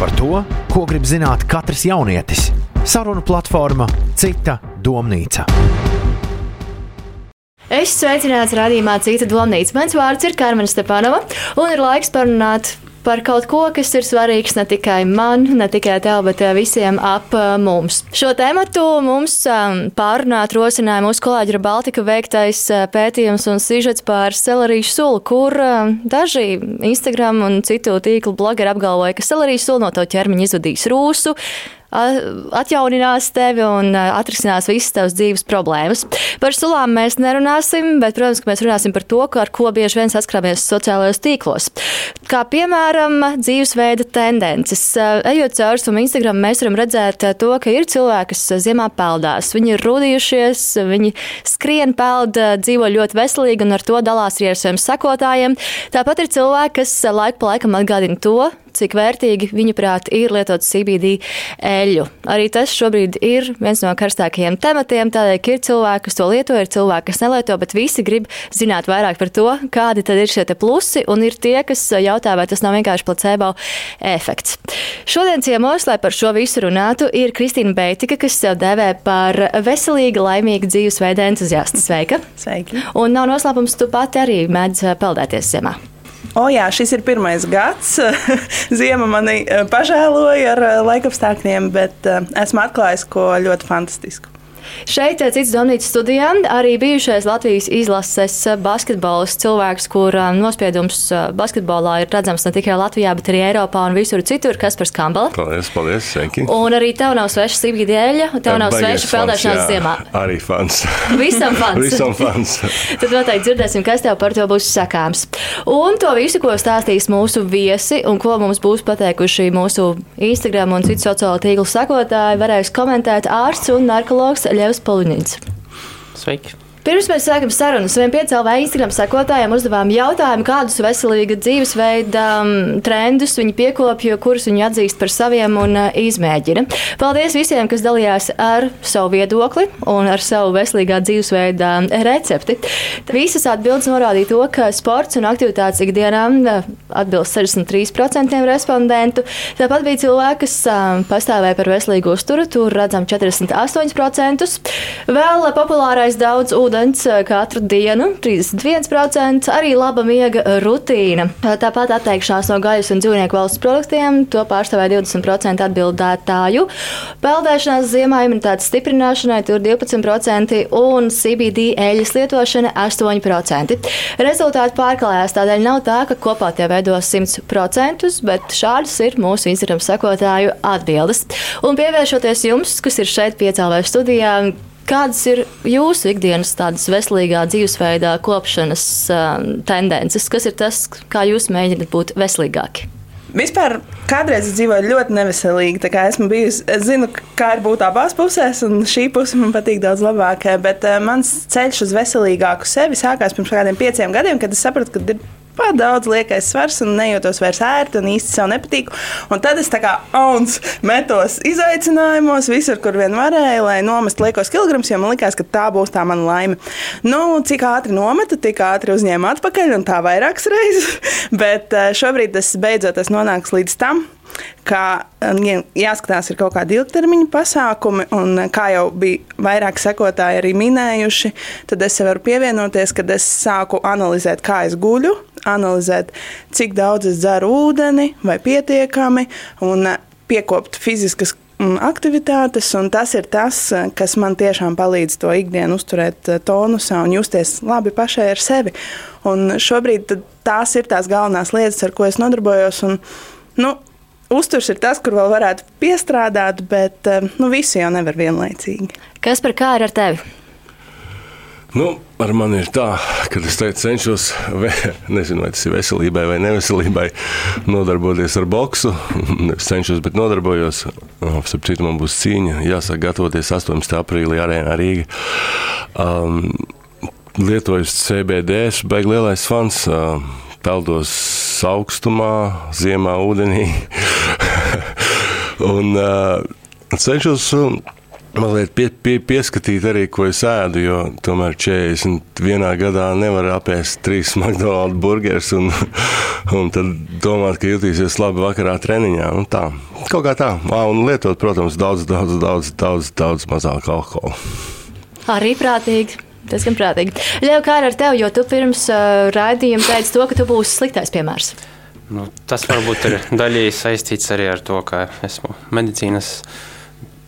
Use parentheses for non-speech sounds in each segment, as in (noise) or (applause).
Par to, ko grib zināt katrs jaunietis. Sarunu platforma Cita domnīca. Es sveicināts radījumā Cita domnīca. Mans vārds ir Karmena Stepanova, un ir laiks parunāt par kaut ko, kas ir svarīgs ne tikai man, ne tikai tev, bet visiem ap mums. Šo tēmu mums pārunāt rosināja mūsu kolēģa Baltika veiktais pētījums un sižets par selerīšu sulu, kur daži Instagram un citu tīklu blogeri apgalvoja, ka selerīšu sulu no to ķermeņa izvadīs rūsu atjauninās tevi un atrisinās visas tavas dzīves problēmas. Par sulām mēs nerunāsim, bet, protams, mēs runāsim par to, ar ko bieži vien saskaramies sociālajos tīklos. Kā piemēram, dzīvesveida tendences. Ejot cauri tam Instagram, mēs varam redzēt to, ka ir cilvēki, kas ziemā peldās. Viņi ir rudījušies, viņi skrien, peld, dzīvo ļoti veselīgi un ar to dalās arī ar saviem sekotājiem. Tāpat ir cilvēki, kas laiku pa laikam atgādina to, cik vērtīgi viņuprāt ir lietot CBD eļļu. Arī tas šobrīd ir viens no karstākajiem tematiem, tādēļ, ka ir cilvēki, kas to lieto, ir cilvēki, kas nelieto, bet visi grib zināt vairāk par to, kādi tad ir šie plusi, un ir tie, kas jautā, vai tas nav vienkārši placebo efekts. Šodien ciemos, lai par šo visu runātu, ir Kristīna Beitika, kas sev devē par veselīgu, laimīgu dzīvesveidu entuziastu. Sveika! Sveiki! Un nav noslēpums, tu pati arī mēdz peldēties ziemā. O, jā, šis ir pirmais gads. (laughs) Ziema mani eh, pažēloja ar eh, laikapstākļiem, bet eh, esmu atklājis ko ļoti fantastisku. Šeit, eh, cits domnīcas studijā, arī bijušais Latvijas izlases basketbols cilvēks, kur eh, nospiedums eh, basketbolā ir redzams ne tikai Latvijā, bet arī Eiropā un visur citur, kas par skambali. Paldies, paldies, Senki. Un arī tev nav sveša sīkī dēļa, tev nav sveša peldēšanās ziemā. Arī fans. Visam fans. (laughs) Visam fans. (laughs) Tad noteikti dzirdēsim, kas tev par to būs sakāms. Un to visu, ko stāstīs mūsu viesi un ko mums būs pateikuši mūsu Instagram un citu sociālo tīklu sakotāji, varēs komentēt ārsts un narkologs Ļevs Poliņins. Sveiki! Pirms mēs sākam sarunu, saviem piecēlā Instagram sekotājiem uzdevām jautājumu, kādus veselīga dzīvesveida um, trendus viņi piekopja, kurus viņi atzīst par saviem un uh, izmēģina. Paldies visiem, kas dalījās ar savu viedokli un ar savu veselīgā dzīvesveida um, recepti. Visas atbildes norādīja to, ka sports un aktivitātes ikdienā uh, atbilst 63% respondentu. Tāpat bija cilvēki, kas um, pastāvēja par veselīgu uzturu, tur redzam 48%. Vēl populārais daudz ūdens ūdens eh, katru dienu, 31%, arī laba miega rutīna. Tāpat atteikšanās no gaļas un dzīvnieku valsts produktiem, to pārstāvēja 20% atbildētāju. Peldēšanās ziemā imunitātes stiprināšanai tur 12% un CBD eļļas lietošana 8%. Rezultāti pārklājās, tādēļ nav tā, ka kopā tie veido 100%, bet šādas ir mūsu Instagram sekotāju atbildes. Un pievēršoties jums, kas ir šeit piecēlē studijā, Kādas ir jūsu ikdienas tādas veselīgā dzīvesveidā kopšanas um, tendences? Kas ir tas, kā jūs mēģināt būt veselīgāki? Vispār kādreiz es dzīvoju ļoti neveselīgi. Es, bijusi, es zinu, kā ir būt abās pusēs, un šī puse man patīk daudz labāk. Bet uh, mans ceļš uz veselīgāku sevi sākās pirms kādiem pieciem gadiem, kad es sapratu, ka ir Pār daudz liekais svars un nejūtos vairs ērti un īsti sev nepatīk. Un tad es tā kā auns metos izaicinājumos, visur, kur vien varēju, lai nomestu liekos kilogramus, jo man likās, ka tā būs tā mana laime. Nu, cik ātri nometu, tik ātri uzņēmu atpakaļ un tā vairākas reizes. (laughs) Bet eh, šobrīd tas beidzot esmu nonācis līdz tam, ka um, jāskatās, ir kaut kādi ilgtermiņa pasākumi, un uh, kā jau bija vairāk sekotāji arī minējuši, tad es varu pievienoties, kad es sāku analizēt, kā es guļu, analizēt, cik daudz es dzeru ūdeni, vai pietiekami, un uh, piekopt fiziskas mm, aktivitātes, un tas ir tas, uh, kas man tiešām palīdz to ikdienu uzturēt tonusā un justies labi pašai ar sevi. Un šobrīd tās ir tās galvenās lietas, ar ko es nodarbojos. Un, nu, Uzturs ir tas, kur vēl varētu piestrādāt, bet eh, nu, visi jau nevar vienlaicīgi. Kas par kā ir ar tevi? Nu, ar mani ir tā, ka es teicu, cenšos, ve, (laughs) nezinu, vai tas ir veselībai vai neveselībai, nodarboties ar boksu. (laughs) Es cenšos, bet nodarbojos. Sapratu, man būs cīņa. Jāsāk gatavoties 18. aprīlī arēnā Rīgā. Um, lietoju CBD, es beigu lielais fans. Uh, peldos augstumā, ziemā ūdenī. un uh, cenšos mazliet pie, pie, pieskatīt arī, ko es ēdu, jo tomēr 41. gadā nevar apēst trīs (laughs) McDonald's burgerus un, un tad domāt, ka jutīsies labi vakarā treniņā. Un tā, kaut kā tā. Ā, un lietot, protams, daudz, daudz, daudz, daudz, daudz mazāk alkohola. Arī prātīgi. Tas gan prātīgi. Ļauj kā ar tevi, jo tu pirms uh, raidījuma teici to, ka tu būsi sliktais piemērs. Nu, tas varbūt ir daļēji saistīts arī ar to, ka esmu medicīnas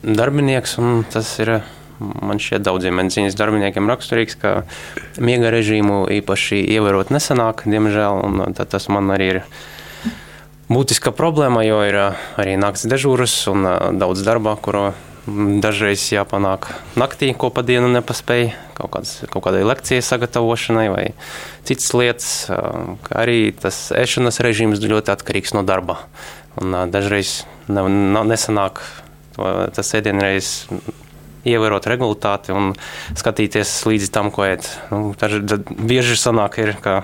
darbinieks. Tas ir man šķiet daudziem medicīnas darbiniekiem raksturīgs, ka miega režīmu īpaši ievērot nesanāk, diemžēl. Tas man arī ir būtiska problēma, jo ir arī nakts dežūras un daudz darbā, kuru Dažreiz jāpanāk naktī, ko pa dienu nepaspēja, kaut, kāds, kaut kādai lekcijai sagatavošanai vai citas lietas. Arī tas ēšanas režīms ļoti atkarīgs no darba. Un dažreiz ne, nesanāk tas ēdienreizes ievērot regulāti un skatīties līdzi tam, ko ēd. Nu, tad bieži sanāk, ir, ka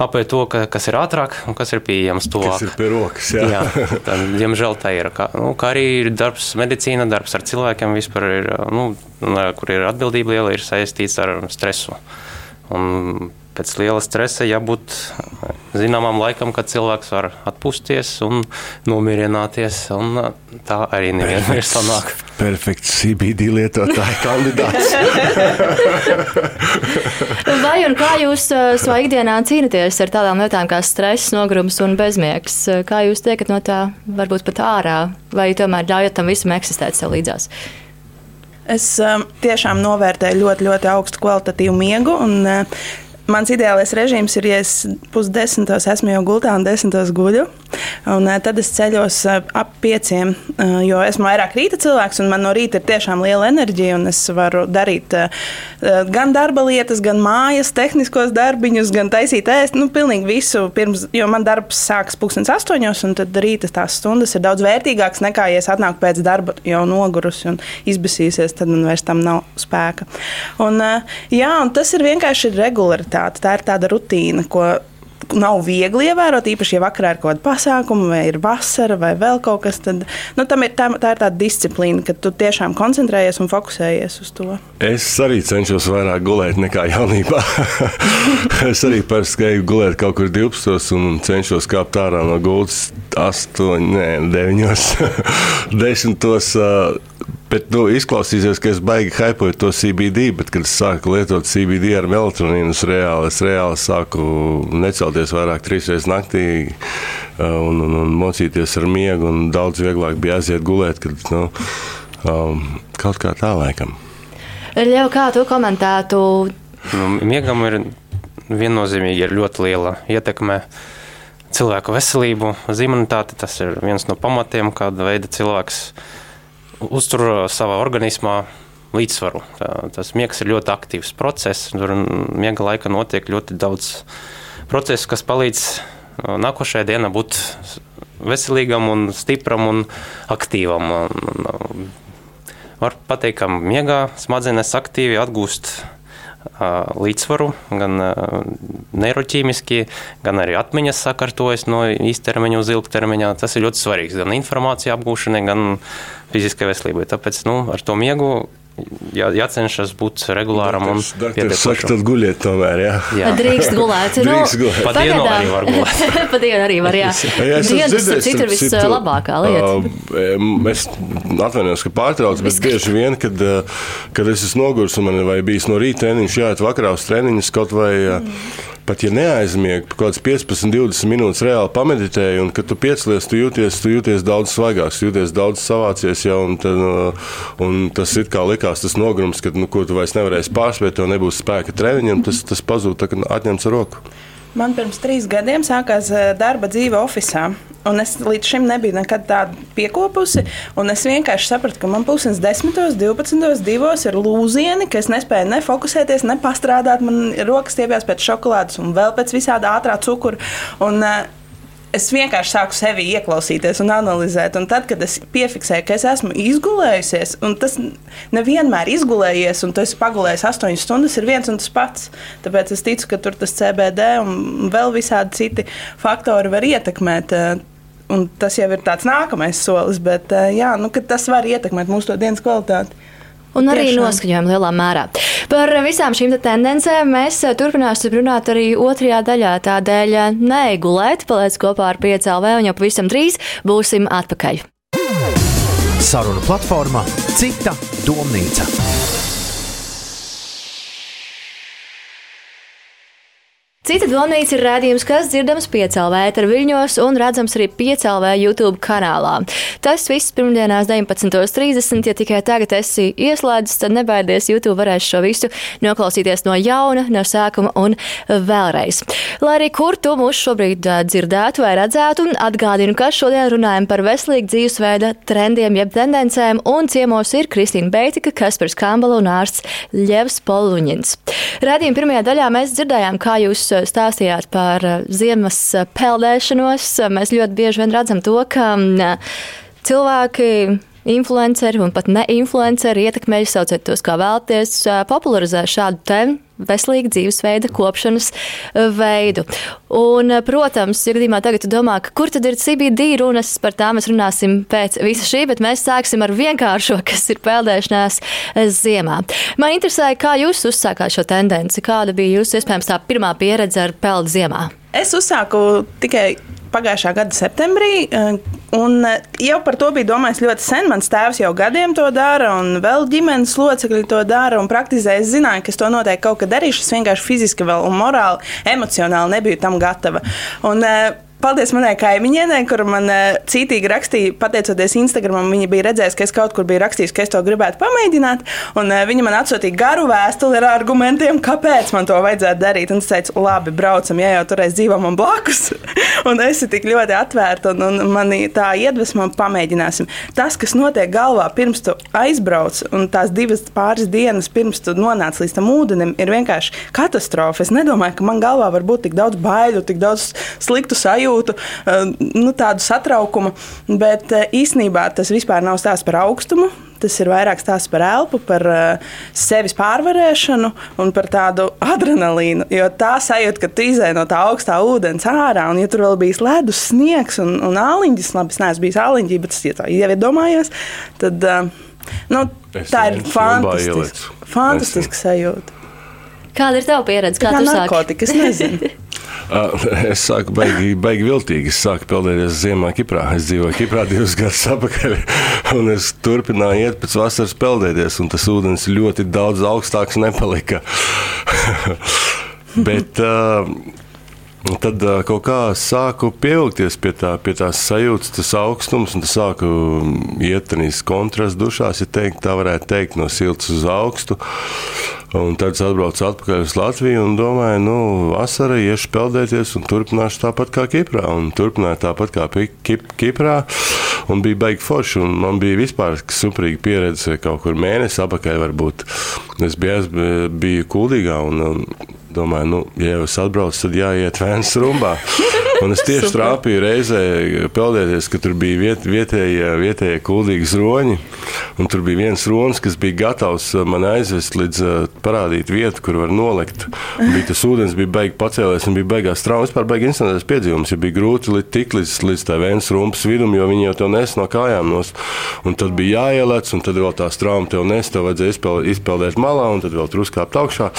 apēd to, ka, kas ir ātrāk un kas ir pieejams tuvāk. Tas ir pie rokas, jā. jā tad, diemžēl tā ir. Kā, nu, kā arī ir darbs medicīna, darbs ar cilvēkiem vispār ir, nu, kur ir atbildība liela, ir saistīts ar stresu. Un pēc liela stresa jābūt zināmam laikam, kad cilvēks var atpūsties un nomierināties. Un tā arī nevienmēr sanāk. Perfekts CBD lietotāja (laughs) kandidāts. (laughs) Vai un kā jūs savā ikdienā cīnāties ar tādām lietām kā stress, nogurums un bezmiegs? Kā jūs tiekat no tā varbūt pat ārā, vai tomēr ļaujat tam visam eksistēt sev līdzās? Es um, tiešām novērtēju ļoti, ļoti augstu kvalitatīvu miegu. Un, uh, Mans ideālais režīms ir, ja es pusdesmitos esmu jau gultā un desmitos guļu. Un, uh, tad es ceļos uh, ap pieciem, uh, jo esmu vairāk rīta cilvēks, un man no rīta ir tiešām liela enerģija. Es varu darīt gan darba lietas, gan mājas, tehniskos darbiņus, gan taisīt ēst. Nu, pilnīgi visu pirms, jo man darbs sākas pulkstenis astoņos, un tad rīta tās stundas ir daudz vērtīgākas nekā, ja es atnāku pēc darba jau nogurusi un izbēsīsies, tad man vairs tam nav spēka. Un, jā, un tas ir vienkārši regulāri aktivitāte. Tā ir tāda rutīna, ko nav viegli ievērot, īpaši, ja vakarā ir kaut kāda pasākuma, vai ir vasara, vai vēl kaut kas tāds. Nu, ir, tā, tā ir tāda disciplīna, ka tu tiešām koncentrējies un fokusējies uz to. Es arī cenšos vairāk gulēt nekā jaunībā. (laughs) es arī gāju gulēt kaut kur 12. un cenšos kāpt ārā no gultas 8, nē, 9, 10. (laughs) Bet, nu, izklausīsies, ka es baigi hypoju to CBD, bet, kad es sāku lietot CBD ar melatonīnu, es reāli, es reāli sāku necelties vairāk trīs reizes naktī uh, un, un, un mocīties ar miegu. Daudz vieglāk bija aiziet gulēt, kad nu, um, kaut kā tā laikam. Ļau, kā tu komentētu? Nu, miegam ir viennozīmīgi ir ļoti liela ietekme cilvēku veselību, uz imunitāti. Tas ir viens no pamatiem, kāda veida cilvēks ir uztur uh, savā organismā līdzsvaru. Tā, tas miegs ir ļoti aktīvs process. Tur miega laika notiek ļoti daudz procesu, kas palīdz uh, nākošajā dienā būt veselīgam, un stipram un aktīvam. Var pateikt, ka miegā smadzenes aktīvi atgūst līdzsvaru, gan neiroķīmiski, gan arī atmiņas sakārtojas no īstermiņa uz ilgtermiņā. Tas ir ļoti svarīgs gan informācija apgūšanai, gan fiziskai veselībai. Tāpēc nu, ar to miegu jā, jācenšas būt regulāram un pietiekam. Tad guļiet tomēr, jā. jā. (laughs) Drīkst gulēt. Nu, Drīkst gulēt. Pa dienu arī var gulēt. (laughs) pa dienu arī var, jā. jā Dienas citur vislabākā lieta. Uh, es atvainojos, ka pārtraucu, bet bieži vien, kad, kad es esmu noguris un man vai bijis no rīta treniņš, jāiet vakarā uz treniņus kaut vai. Mm pat ja neaizmiegi, kaut kādas 15, 20 minūtes reāli pameditēji, un kad tu piecelies, tu jūties, tu jūties daudz svaigāks, jūties daudz savācies jau, un, tad, uh, un tas it kā likās tas nogrums, ka, nu, ko tu vairs nevarēsi pārspēt, tev nebūs spēka treniņam, tas, tas pazūd, tā kā atņemts ar roku. Man pirms trīs gadiem sākās eh, darba dzīve oficiālā. Un es līdz šim nebiju nekad tādu piekopusi. Es vienkārši sapratu, ka man pusdienas 10, 12, 2 ir lūzieni, ka es nespēju ne fokusēties, ne pastrādāt. Man rokas stiepjas pēc šokolādes un vēl pēc visāda ātrā cukura. Un, uh, es vienkārši sāku sevi ieklausīties un analizēt. Un tad, kad es piefiksēju, ka es esmu izgulējusies, un tas nevienmēr izgulējies, un tu esi pagulējis astoņas stundas, ir viens un tas pats. Tāpēc es ticu, ka tur tas CBD un vēl visādi citi faktori var ietekmēt. Eh, un tas jau ir tāds nākamais solis, bet eh, jā, nu, tas var ietekmēt mūsu dienas kvalitāti. Un arī Tiešām. noskaņojumu lielā mērā. Par visām šīm te tendencēm mēs eh, turpināsim runāt arī otrajā daļā. Tādēļ eh, neigulēt, paliec kopā ar PCLV un jau pavisam drīz būsim atpakaļ. Saruna platforma Cita domnīca. Cita domnīca ir rādījums, kas dzirdams piecēlvē, ar viļņos un redzams arī piecēlvē YouTube kanālā. Tas viss pirmdienās 19.30. Ja tikai tagad esi ieslēdzis, tad nebaidies, YouTube varēs šo visu noklausīties no jauna, no sākuma un vēlreiz. Lai arī kur tu mūs šobrīd dzirdētu vai redzētu, atgādinu, ka šodien runājam par veselīgu dzīvesveida trendiem, jeb tendencēm, un ciemos ir Kristīna Beitika, Kaspars Kambala un ārsts Ļevs Poluņins. Radījuma pirmajā daļā mēs dzirdējām, kā jūs stāstījāt par eh, ziemas eh, peldēšanos. Mēs ļoti bieži vien redzam to, ka mm, cilvēki. Influenceri un pat ne-influenceri ietekmēji, sauciet tos kā vēlaties, eh, popularizē šādu te veselīgu dzīvesveida kopšanas veidu. Un, protams, ja gadījumā tagad domā, kur tad ir CBD runas, par tām mēs runāsim pēc visa šī, bet mēs sāksim ar vienkāršo, kas ir peldēšanās ziemā. Man interesēja, kā jūs uzsākāt šo tendenci, kāda bija jūsu iespējams tā pirmā pieredze ar peldu ziemā. Es uzsāku tikai pagājušā gada septembrī. Un eh, jau par to bija domājis ļoti sen. Mans tēvs jau gadiem to dara, un vēl ģimenes locekļi to dara un praktizē. Es zināju, ka es to noteikti kaut kad darīšu. Es vienkārši fiziski vēl un morāli, emocionāli nebiju tam gatava. Un, eh, Paldies manai kaimiņienei, kur man uh, cītīgi rakstīja, pateicoties Instagram. Viņa bija redzējusi, ka es kaut kur biju rakstījis, ka es to gribētu pamēģināt. Un, uh, viņa man atsūtīja garu vēstuli ar argumentiem, kāpēc man to vajadzētu darīt. Un es teicu, labi, braucam, ja jau turēs dzīvo man blakus. (laughs) un es esmu tik ļoti atvērta, un, un man tā iedvesma, pamēģināsim. Tas, kas notiek galvā pirms tu aizbrauc, un tās divas pāris dienas pirms tu nonāc līdz tam ūdenim, ir vienkārši katastrofa. Es nedomāju, ka man galvā var būt tik daudz baiļu, tik daudz sliktu sajūtu sajūtu, nu, tādu satraukumu. Bet īsnībā tas vispār nav stāsts par augstumu. Tas ir vairāk stāsts par elpu, par uh, sevis pārvarēšanu un par tādu adrenalīnu. Jo tā sajūta, ka tu izēj no tā augstā ūdens ārā, un ja tur vēl bija ledus, sniegs un, un āliņģis, labi, es neesmu bijis āliņģī, bet es ja tā jau iedomājos, tad nu, Es tā ir fantastiska, fantastiska sajūta. Kāda ir tava pieredze? Kā Kā tu sāki? narkotika, es nezinu. Uh, (laughs) Es sāku baigi, baigi viltīgi. Es sāku peldēties ziemā Kiprā. Es dzīvoju Kiprā divus (laughs) gadus atpakaļ. Un es turpināju iet pēc vasaras peldēties. Un tas ūdens ļoti daudz augstāks nepalika. (laughs) Bet uh, tad uh, kaut kā sāku pievilkties pie, tā, pie tās sajūtas, tas augstums. Un tas sāku iet tādās kontrastu dušās, ja teikt, tā varētu teikt, no siltas uz augstu. Un tad es atbraucu atpakaļ uz Latviju un domāju, nu, vasarā iešu peldēties un turpināšu tāpat kā Kiprā. Un turpināju tāpat kā Kip, Kiprā. Un bija baigi forši. un Man bija vispār superīga pieredze kaut kur mēnesi apakaļ. Varbūt. Es biju, biju kuldīgā un um, domāju, nu, ja jau es atbraucu, tad jāiet vēns rumbā. Un es tieši trāpīju reizē peldēties, ka tur bija viet, vietējie, vietējie kuldīgi roņi. Un tur bija viens ronis, kas bija gatavs uh, man aizvest līdz uh, parādīt vietu, kur var nolikt. Un bija tas ūdens, bija baigi pacēlies un bija baigās traumas. Vispār baigi incidents piedzīvums, jo bija grūti līdz, tikt līdz, līdz tā vēns rumpas vidum, jo viņi jau to nes no kājām. Nos. Un tad bija jāielec, un tad vēl tā strauma tev nes, tev vajadzēja izpel- izpeldēt malā, un tad vēl truskāpt augšā.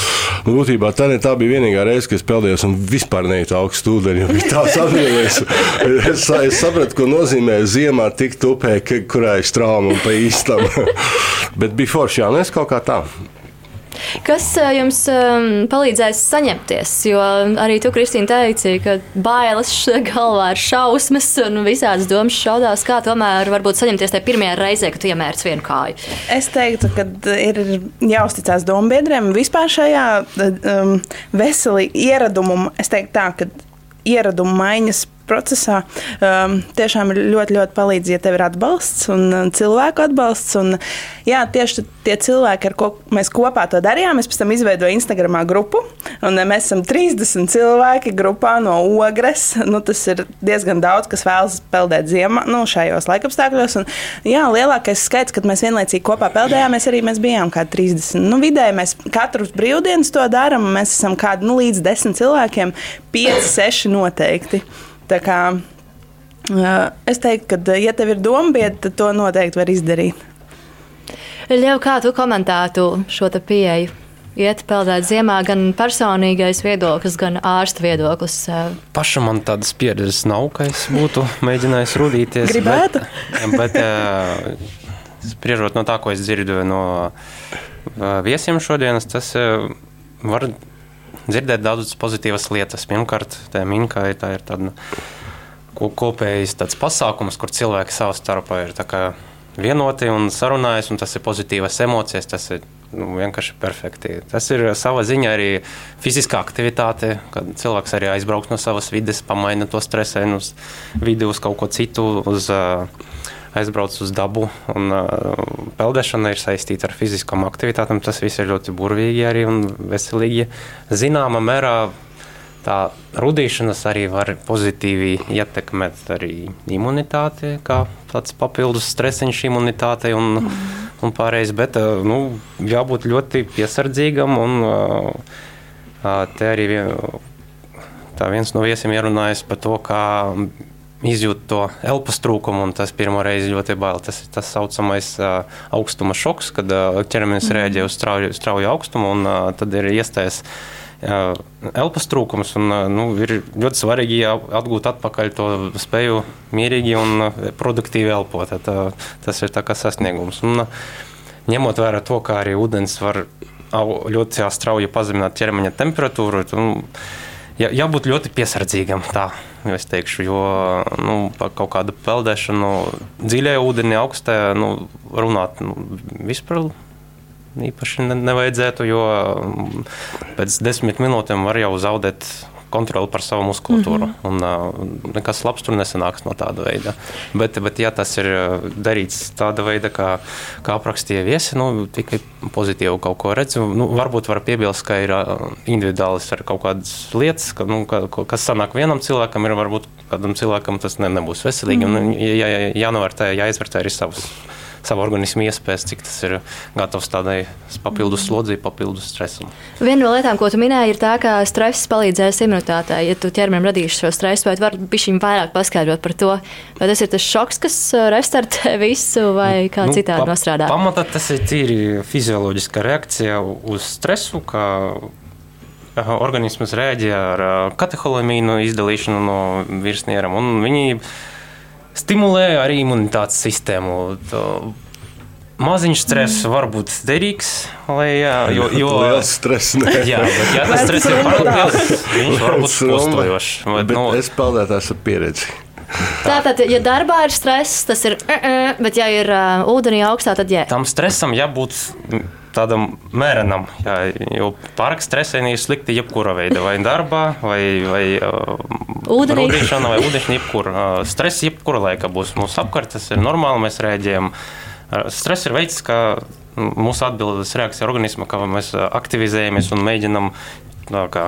Nu, būtībā tā, ne, tā bija vienīgā reize, kad es peldējos un vispār nejūtu augstu ūdeni, jo bija tāds apgabals. Es, es sapratu, ko nozīmē ziemā tikt upē, ka- kurā ir strauma un pa īstam. (laughs) Bet bija forši, jā, un es kaut kā tā. Kas eh, jums um, palīdzēs saņemties? Jo arī tu, Kristīne, teici, ka bailes galvā ir šausmas un visādas domas šaudās. Kā tomēr varbūt saņemties tajā pirmajā reizē, kad tu iemērci vienu kāju? Es teiktu, ka ir jāuzticas dombiedriem vispār šajā um, veselīgā ieradumu. Es teiktu, tā, ka ieradumu maiņas procesā um, tiešām ir ļoti, ļoti palīdz, ja tev ir atbalsts un cilvēku atbalsts. Un, jā, tieši tie cilvēki, ar ko mēs kopā to darījām, es pēc tam izveidoju Instagramā grupu. Un, mēs esam 30 cilvēki grupā no Ogres. Nu, tas ir diezgan daudz, kas vēlas peldēt ziemā, nu, šajos laikapstākļos. Un, jā, lielākais skaits, kad mēs vienlaicīgi kopā peldējāmies, arī mēs bijām kā 30. Nu, vidēji mēs katru brīvdienas to darām. Mēs esam kādi nu, līdz 10 cilvēkiem, 5, 6 noteikti. Tā kā, es teiktu, ka, ja tev ir doma, tad to noteikti var izdarīt. Ļau, kā tu komentētu šo te pieeju? Iet peldēt ziemā gan personīgais viedoklis, gan ārsta viedoklis. Pašam man tādas pieredzes nav, ka es būtu mēģinājis rudīties. Gribētu. Bet, bet eh, spriežot no tā, ko es dzirdu no eh, viesiem šodienas, tas var dzirdēt daudzas pozitīvas lietas. Pirmkārt, tā minka tā ir tāda ko- kopējs tāds pasākums, kur cilvēki savā starpā ir vienoti un sarunājas, un tas ir pozitīvas emocijas. Tas ir nu, vienkārši perfekti. Tas ir sava ziņa arī fiziskā aktivitāte, kad cilvēks arī aizbrauks no savas vides, pamaina to stresainu uz vidi, uz kaut ko citu, uz, ā, aizbrauc uz dabu. Un, ā, peldēšana ir saistīta ar fiziskām aktivitātēm. Tas viss ir ļoti burvīgi arī un veselīgi. Zināmā mērā tā rudīšanas arī var pozitīvi ietekmēt arī imunitāti, kā tāds papildus stresiņš imunitātei un, un pārējais. Bet ā, nu, jābūt ļoti piesardzīgam un ā, ā, te arī vien, viens no viesiem ierunājas par to, kā izjūt to elpas trūkumu, un tas pirmo reizi ļoti bail. Tas ir tas saucamais uh, augstuma šoks, kad uh, ķermenis rēģē uz strauju, strauju augstumu, un uh, tad ir iestājies uh, elpas trūkums. Un, uh, nu, ir ļoti svarīgi atgūt atpakaļ to spēju mierīgi un uh, produktīvi elpot. Tad, uh, tas ir sasniegums. Un, uh, ņemot vērā to, kā arī ūdens var au- ļoti strauji pazemināt ķermeņa temperatūru, nu, jā, jābūt ļoti piesardzīgam. Tā, es teikšu, jo nu, par kaut kādu peldēšanu dziļajā ūdenī, augstajā, nu, runāt nu, vispār. Īpaši ne, nevajadzētu, jo mm, pēc desmit minūtēm var jau zaudēt kontroli pār savu muskulatūru. Mm -hmm. un, nekas labs tur nesanāks no tāda veida. Bet, bet ja tas ir darīts tāda veida, kā, kā aprakstīja viesi, nu, tikai pozitīvi kaut ko redzu. Nu, varbūt var piebilst, ka ir individuālis ar kaut kādas lietas, ka, nu, ka, kas sanāk vienam cilvēkam, ir varbūt kādam cilvēkam tas ne, nebūs veselīgi. Mm. Un, jā, jā, jānovērtē, jāizvērtē arī savus. Savu organismu iespējas, cik tas ir gatavs tādai papildus slodzei, papildus stresam. Viena no lietām, ko tu minēji, ir tā, ka stress palīdzēs imunitātei. Ja tu ķermenim radīsi šo stresu, vai vari bišķiņ vairāk paskaidrot par to, vai tas ir tas šoks, kas uh, restartē (laughs) visu, vai kā nu, citādi pa- nostrādā? Pamatā tas ir tīri fizioloģiska reakcija uz stresu, aha, organisms rēģē ar ā, kateholamīnu izdalīšanu no virsnieram. Viņi stimulē arī imunitātes sistēmu. To Maziņš stress var būt derīgs, lai, jā, jo, (laughs) jo Liels stress. nē. Jā, bet ja tas stress ir pārāk tā? liels, viņš var būt postojošs. Bet nu, es peldētājs ar pieredzi. Tātad, ja darbā ir stress, tas ir, uh, uh, bet ja ir uh, ūdenī augstā, tad jā. tam stresam jābūt tādam mērenam. Jā, jo pārāk stresaini ir slikti jebkura veida, vai darbā, vai, vai Ūdenī. rudīšana, vai ūdeņa. Jebkur. Stress jebkura laika būs mūsu apkārt, tas ir normāli, mēs rēģējam. Stress ir veids, kā mūsu atbildes reakcija organisma, kā mēs aktivizējamies un mēģinam tā kā,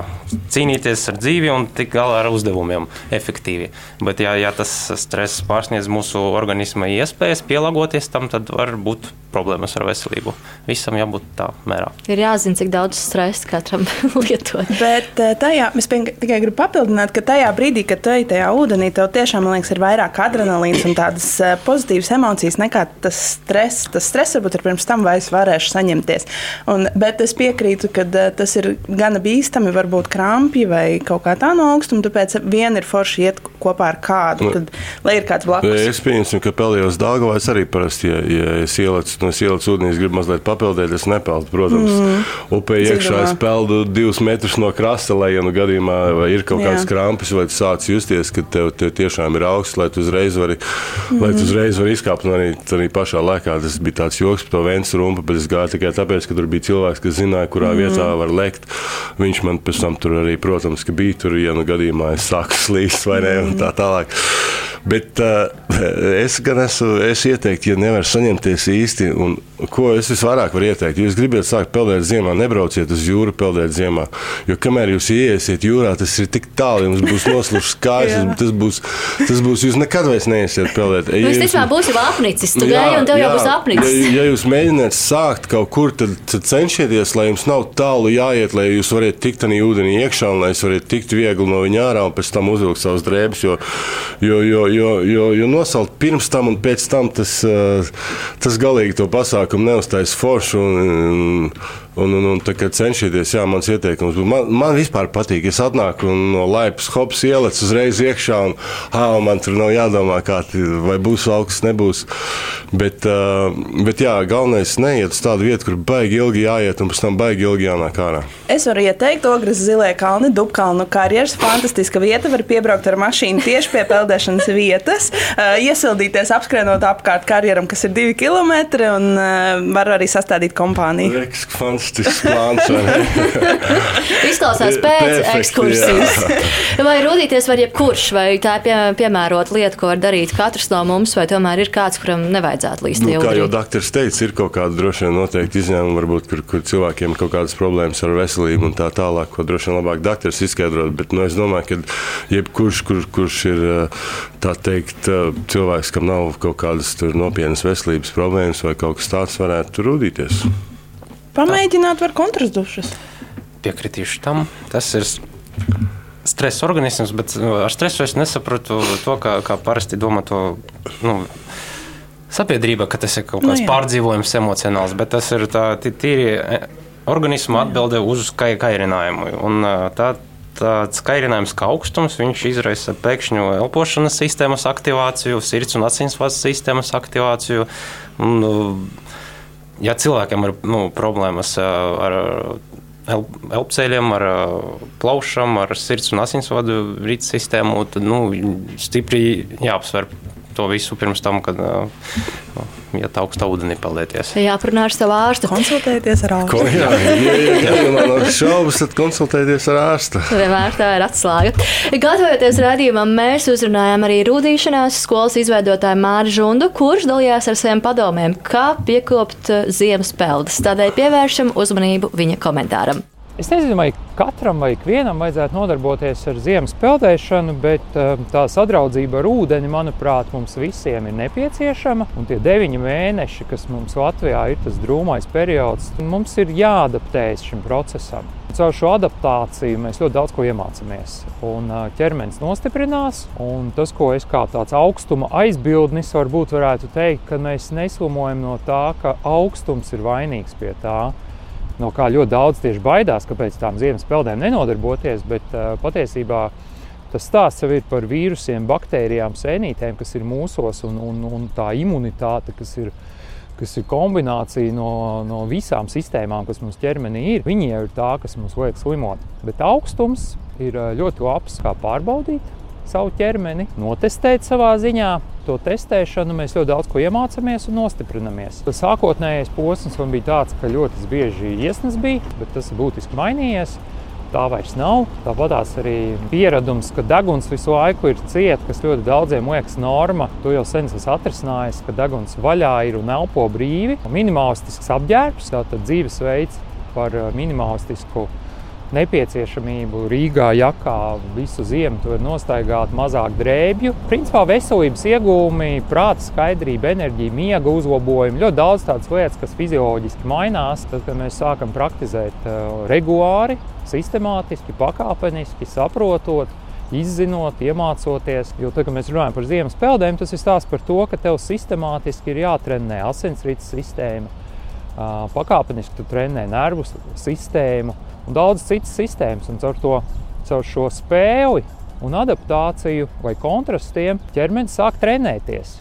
cīnīties ar dzīvi un tikt galā ar uzdevumiem efektīvi. Bet, ja, ja tas stress pārsniedz mūsu organisma iespējas pielāgoties tam, tad var būt problēmas ar veselību. Visam jābūt tā mērā. Ir jāzina, cik daudz stresa katram (laughs) lietot. Bet eh, tajā, es tikai gribu papildināt, ka tajā brīdī, kad tu ej tajā ūdenī, tev tiešām liekas, ir vairāk adrenalīns un tādas eh, pozitīvas emocijas nekā tas stress. Tas stress varbūt ir pirms tam, vai es varēšu saņemties. Un, bet es piekrītu, ka eh, tas ir gana bīstami, varbūt krampji vai kaut kā tā no augstuma. Tāpēc viena ir forši iet kopā ar kādu, tad, lai ir kāds blakus. Es pieņemu, ka peldējos Dāngavā. Es arī parasti, ja, ja es ielicu no ielas ūdenī, es gribu mazliet papildēt, es nepeldu. Protams, mm. upē iekšā es peldu divus metrus no krasta, lai, ja nu gadījumā ir kaut Jā. kāds krampis, vai tu sāc justies, ka tev, tev tiešām ir augsts, lai tu uzreiz vari, mm. lai tu uzreiz vari izkāpt. Un arī, arī pašā laikā tas bija tāds joks par to vēns rumpu, bet es gāju tikai tāpēc, ka tur bija cilvēks, kas zināja, kurā mm. vietā var lekt. Viņš man pēc tam tur arī, protams, bija tur, ja nu gadījumā es sāku slīst vai ne, un tā tālāk. Bet uh, es gan esmu es ieteiktu, ja nevar saņemties īsti, un ko es visvairāk varu ieteikt. Ja jūs gribat sākt peldēt ziemā, nebrauciet uz jūru peldēt ziemā. Jo kamēr jūs iesiet jūrā, tas ir tik tālu, jums būs noslušas kājas, tas būs, tas būs, jūs nekad vairs neiesiet peldēt. Nu, Ja jūs- tiešām jau apnicis. Tu gāji un tev jau jā. būs apnicis. Ja, ja jūs mēģināt sākt kaut kur, tad, tad cenšieties, lai jums nav tālu jāiet, lai jūs varētu tikt arī ūdenī iekšā un lai jūs varētu tikt viegli no viņa ārā un pēc tam uzvilkt savas drēbes. Jo, jo, jo, jo, jo, jo nosalt pirms tam un pēc tam tas, uh, tas galīgi to pasākumu pasākumu neuztais foršu. Un, un, un, un tā, cenšieties, jā, mans ieteikums. Man, man vispār patīk, es atnāku no laipas hops ielec uzreiz iekšā, un, ah, man tur nav jādomā, kā, vai būs augsts, nebūs. Bet, uh, bet jā, galvenais neiet uz tādu vietu, kur baigi ilgi jāiet, un pēc tam baigi ilgi jānāk ārā. Es varu ieteikt Ogres Zilie kalni, Dubkalnu karjeras. Fantastiska vieta, var piebraukt ar mašīnu tieši pie peldēšanas vietas, uh, iesildīties apskrienot apkārt karjeram, kas ir divi kilometri, un uh, var arī sastādīt kompāniju. Reks, fantastisks plāns. (laughs) Izklausās pēc ekskursijas. (laughs) vai rūtīties var jebkurš, vai tā ir pie, piemērota lieta, ko var darīt katrs no mums, vai tomēr ir kāds, kuram nevajadzētu līst nu, Kā jau doktors teica, ir kaut kāda droši vien noteikti izņēmuma, varbūt, kur, kur cilvēkiem ir kaut kādas problēmas ar veselību un tā tālāk, ko droši vien labāk doktors izskaidrot. Bet nu, es domāju, ka jebkurš, kur, kurš ir tā teikt, cilvēks, kam nav kaut kādas nopietnas veselības problēmas vai kaut kas tāds, varētu rūtīties. Pamēģināt var kontrastdušas. Piekritīšu tam. Tas ir stresa organisms, bet nu, ar stresu es nesapratu to, kā, kā parasti domā to. Nu, Sabiedrība, ka tas ir kaut kāds nu, pārdzīvojums, emocionāls, bet tas ir tā tīri e, organisma atbilde uz kairinājumu. Un tā, tāds kairinājums kā augstums, viņš izraisa pēkšņu elpošanas sistēmas aktivāciju, sirds un asinsvads sistēmas aktivāciju. Un, ja cilvēkiem ir nu, problēmas ar elpceļiem, ar plaušām, ar sirds un asinsvadu rītu sistēmu, tad nu, stipri jāapsver to visu pirms tam, kad iet augstā ūdenī peldēties. Jāparunā ar savu ārstu. Konsultēties ar ārstu. Ko, jā, ja, ja, ja, ja man ir šaubas, tad konsultēties ar ārstu. Vienmēr tā ir atslēga. Gatavojoties redzījumam, mēs uzrunājām arī rūtīšanās skolas izveidotāju Māri Žundu, kurš dalījās ar saviem padomiem, kā piekopt ziemas peldas. Tādēļ pievēršam uzmanību viņa komentāram. Es nezinu, vai katram vai ikvienam vajadzētu nodarboties ar ziemas peldēšanu, bet um, tā sadraudzība ar ūdeni, manuprāt, mums visiem ir nepieciešama. Un tie deviņi mēneši, kas mums Latvijā ir tas drūmais periods, mums ir jāadaptējas šim procesam. Caur šo adaptāciju mēs ļoti daudz ko iemācāmies. Uh, ķermenis nostiprinās. Un tas, ko es kā tāds augstuma aizbildnis varbūt varētu teikt, ka mēs neslumojam no tā, ka augstums ir vainīgs pie tā no kā ļoti daudz tieši baidās, kāpēc tām ziemas peldēm nenodarboties. Bet uh, patiesībā tas stāsts jau ir par vīrusiem, baktērijām, sēnītēm, kas ir mūsos, un, un, un tā imunitāte, kas ir, kas ir kombinācija no, no visām sistēmām, kas mums ķermenī ir. Viņi jau ir tā, kas mums liek slimot. Bet augstums ir ļoti labs, kā pārbaudīt savu ķermeni, notestēt savā ziņā. To testēšanu mēs ļoti daudz ko iemācāmies un nostiprinamies. Tas sākotnējais posms man bija tāds, ka ļoti bieži iesnas bija, bet tas būtiski mainījies. Tā vairs nav. Tāpat arī pieredums, ka deguns visu laiku ir cieta, kas ļoti daudziem liekas norma. To jau sen esmu atrisinājis, ka deguns vaļā ir un elpo brīvi. Minimalistisks apģērbs, tātad dzīvesveids par minimalistisku nepieciešamību Rīgā, Jakā visu ziemu tur nostaigāt mazāk drēbju. Principā veselības iegūmi, prāta skaidrība, enerģija, miega uzlabojumi, ļoti daudz tādas lietas, kas fizioloģiski mainās, tad, kad mēs sākam praktizēt uh, regulāri, sistemātiski, pakāpeniski, saprotot. Izzinot, iemācoties, jo tad, kad mēs runājam par ziemas peldēm, tas ir stāsts par to, ka tev sistemātiski ir jātrenē asinsrites sistēma, uh, pakāpeniski tu trenē nervu sistēmu, un daudz citas sistēmas. Un caur, to, caur šo spēli un adaptāciju vai kontrastiem ķermenis sāk trenēties.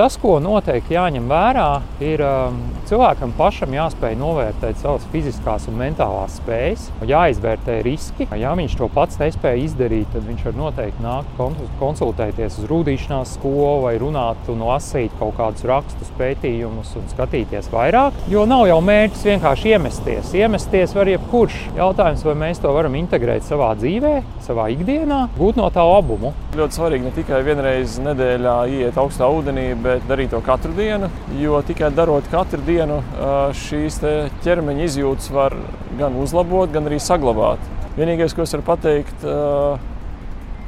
Tas, ko noteikti jāņem vērā, ir um, cilvēkam pašam jāspēj novērtēt savas fiziskās un mentālās spējas, jāizvērtē riski. Ja viņš to pats nespēja izdarīt, tad viņš var noteikti nākt konsultēties uz rūtīšanās skolu vai runāt un lasīt kaut kādus rakstus, pētījumus un skatīties vairāk. Jo nav jau mērķis vienkārši iemesties. Iemesties var jebkurš. Jautājums, vai mēs to varam integrēt savā dzīvē, savā ikdienā, gūt no tā labumu. Ļoti svarīgi ne tikai vienreiz nedēļā iet augstā ūdenī, bet darīt to katru dienu. Jo tikai darot katru dienu, šīs ķermeņa izjūtas var gan uzlabot, gan arī saglabāt. Vienīgais, ko es varu pateikt,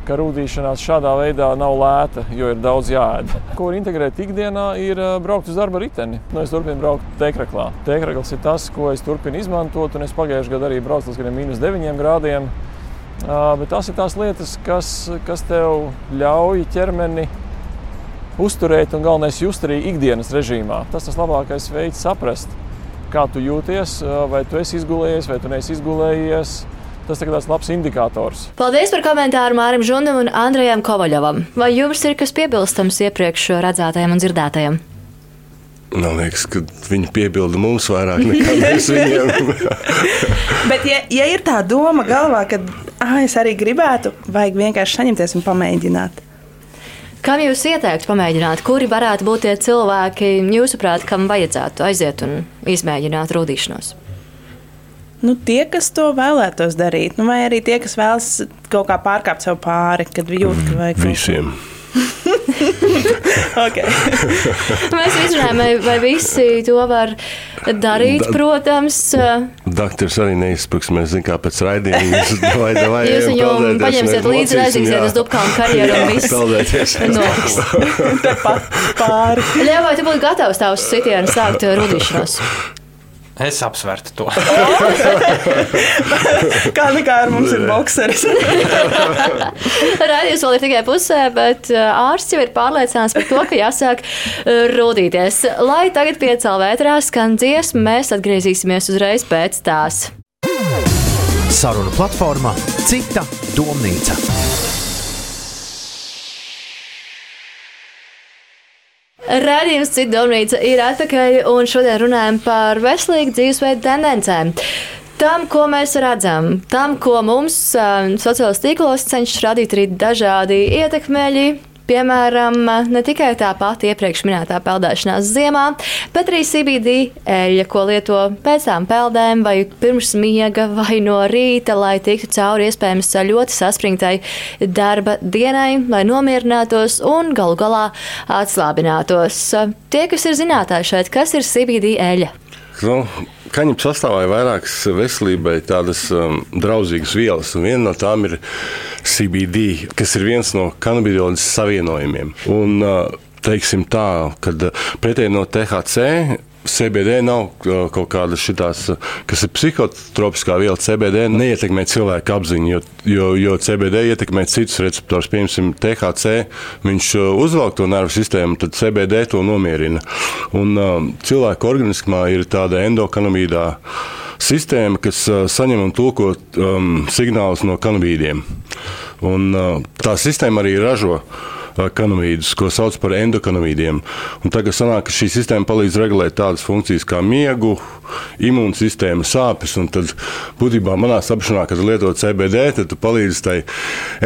ka rūtīšanās šādā veidā nav lēta, jo ir daudz jāēd. (laughs) Ko var integrēt ikdienā, ir braukt uz darba riteni. Nu, es turpinu braukt tēkraklā. Tēkrakls ir tas, ko es turpinu izmantot, un es pagājušajā gadā arī braucu līdz minus 9 grādiem. Bet tās ir tās lietas, kas, kas tev ļauj ķermeni uzturēt un galvenais just arī ikdienas režīmā. Tas tas labākais veids saprast, kā tu jūties, vai tu esi izgulējies, vai tu neesi izgulējies. Tas ir tāds labs indikators. Paldies par komentāru Mārim Žundam un Andrejam Kovaļovam. Vai jums ir kas piebilstams iepriekš redzētajam un dzirdētajam? Man liekas, ka viņi piebilda mums vairāk nekā (laughs) mēs viņiem. (laughs) Bet, ja, ja ir tā doma galvā, ka ah, es arī gribētu, vajag vienkārši saņemties un pamēģināt. Kam jūs ieteiktu pamēģināt? Kuri varētu būt tie cilvēki, jūsuprāt, kam vajadzētu aiziet un izmēģināt rudīšanos? Nu, tie, kas to vēlētos darīt, nu, vai arī tie, kas vēlas kaut kā pārkāpt sev pāri, kad jūt, ka vajag. Visiem. okay. (laughs) (laughs) Mēs izrunājam, vai, visi to var darīt, Da- protams. Doktors arī neizspēks. Mēs zinām, kā pēc raidījuma (laughs) vai, vai Jūs viņu paņemsiet līdzi, aizīsiet uz Dubkānu karjeru un viss Peldēties. notiks. Tepat pāri. Ļauj, vai tu būtu gatavs tavus sitienus sākt rudīšanos? Es apsvertu to. (laughs) Kā nekā ar mums ir bokseris. (laughs) Radījums vēl ir tikai pusē, bet uh, ārsts jau ir pārliecināts par to, ka jāsāk uh, rudīties. Lai tagad piecēlā vētrā skan dziesma, mēs atgriezīsimies uzreiz pēc tās. Saruna platformā Cita domnīca. Radījums Cita domnīca ir atpakaļ, un šodien runājam par veselīgu dzīvesveidu tendencēm. Tam, ko mēs redzam, tam, ko mums uh, sociālajos tīklos cenšas radīt arī dažādi ietekmeļi, Piemēram, ne tikai tā pati iepriekš minētā peldēšanās ziemā, bet arī CBD eļļa, ko lieto pēc tam peldēm vai pirms miega vai no rīta, lai tiktu cauri iespējams ļoti saspringtai darba dienai, lai nomierinātos un galu galā atslābinātos. Tie, kas ir zinātāji šeit, kas ir CBD eļļa? Nu, Kaņepē sastāvā ir vairākas veselībai tādas um, draudzīgas vielas, un viena no tām ir CBD, kas ir viens no kanabidiolas savienojumiem. Un, uh, teiksim tā, kad pretēji no THC. CBD nav uh, kaut kāda šitās, uh, kas ir psihotropiskā viela. CBD neietekmē cilvēku apziņu, jo, jo, jo CBD ietekmē citus receptorus. Piemēram, THC viņš uh, uzvelk to nervu sistēmu, tad CBD to nomierina. Un uh, cilvēku organismā ir tāda endokanamīdā sistēma, kas uh, saņem un tulko um, signālus no kanabīdiem. Un, uh, tā sistēma arī ražo uh, kanamīdus, ko sauc par endokanamīdiem. Un tagad sanāk, ka šī sistēma palīdz regulēt tādas funkcijas kā miegu, imūnsistēma, sāpes. Tad, būtībā, manā saprašanā, kad lieto CBD, tad tu palīdzi tai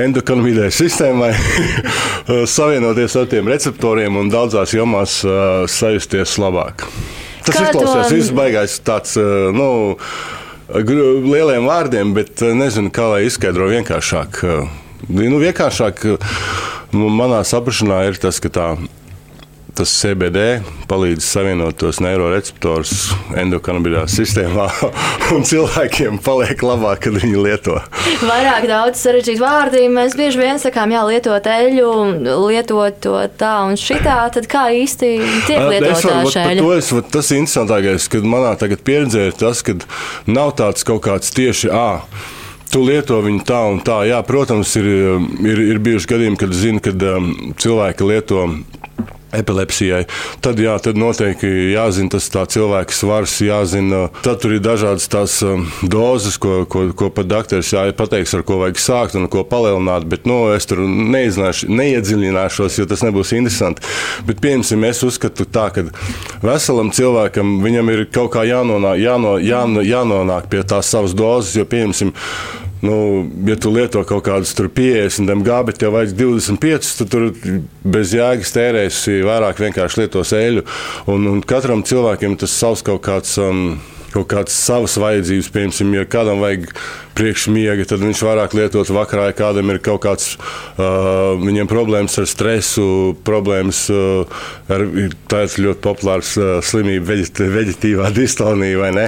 endokanamīdai sistēmai (laughs) savienoties ar tiem receptoriem un daudzās jomās uh, sajusties labāk. Tas Kā izklausās to- viss baigais tāds, uh, nu, lieliem vārdiem, bet nezinu, kā lai izskaidro vienkāršāk. Uh, Nu, vienkāršāk uh, manā saprašanā ir tas, ka tā, tas CBD palīdz savienot tos neiroreceptorus endokanabidās sistēmā, (laughs) un cilvēkiem paliek labāk, kad viņi lieto. Vairāk daudz sarežģītu vārdu. Mēs bieži vien sakām, jā, lietot eļļu, lietot to tā un šitā. Tad kā īsti tiek šī par eļļa? tas ir interesantākais, kad manā pieredzē ir tas, ka nav tāds kaut kāds tieši ā. Tu lieto viņu tā un tā. Jā, protams, ir, ir, ir bijuši gadījumi, kad zinu, kad um, cilvēki lieto epilepsijai. Tad, jā, tad noteikti jāzina tas cilvēka svars, jāzina. Tad tur ir dažādas tās um, dozes, ko, ko, ko pat doktors pateiks, ar ko vajag sākt un ko palielināt. Bet nu, es tur neiedziļināšos, jo tas nebūs interesanti. Bet, piemēram, es uzskatu tā, ka veselam cilvēkam ir kaut kā jānonāk, jāno, jāno, jānonāk pie tās savas dozes, jo, piemēram, Nu, ja tu lieto kaut kādus 50 mg, bet tev vajag 25, tad tur bez jēgas tērēsi vairāk vienkārši lietos eļļu. Un, un katram cilvēkam tas savs kaut kāds. Um, Kaut kādas savas vajadzības, piemēram, ja kādam vajag priekšmiega, tad viņš vairāk lietot vakarā, ja kādam ir kaut kāds, uh, viņiem problēmas ar stresu, problēmas uh, ar tā ir ļoti populārs uh, slimība, veģet, veģetīvā (laughs) distonija, vai ne?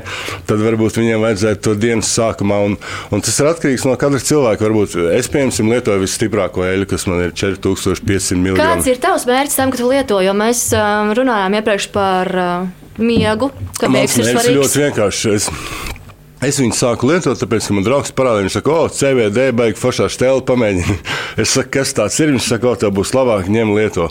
Tad varbūt viņiem vajadzētu to dienas sākumā, un, un tas ir atkarīgs no katra cilvēka. Varbūt es, piemēram, lietoju visstiprāko eļļu, kas man ir 4500 mg. Kāds ir tavs mērķis tam, ka tu lieto? Jo mēs um, runājām iepriekš par uh, miegu, miegs ir svarīgs. ļoti vienkāršs. Es, Es viņu sāku lietot, tāpēc, ka man draugs parādīja, viņš saka, o, CVD, baigi foršā stēle, pamēģini. (laughs) Es saku, kas tāds ir? Viņš saka, o, tev būs labāk, ņem lieto.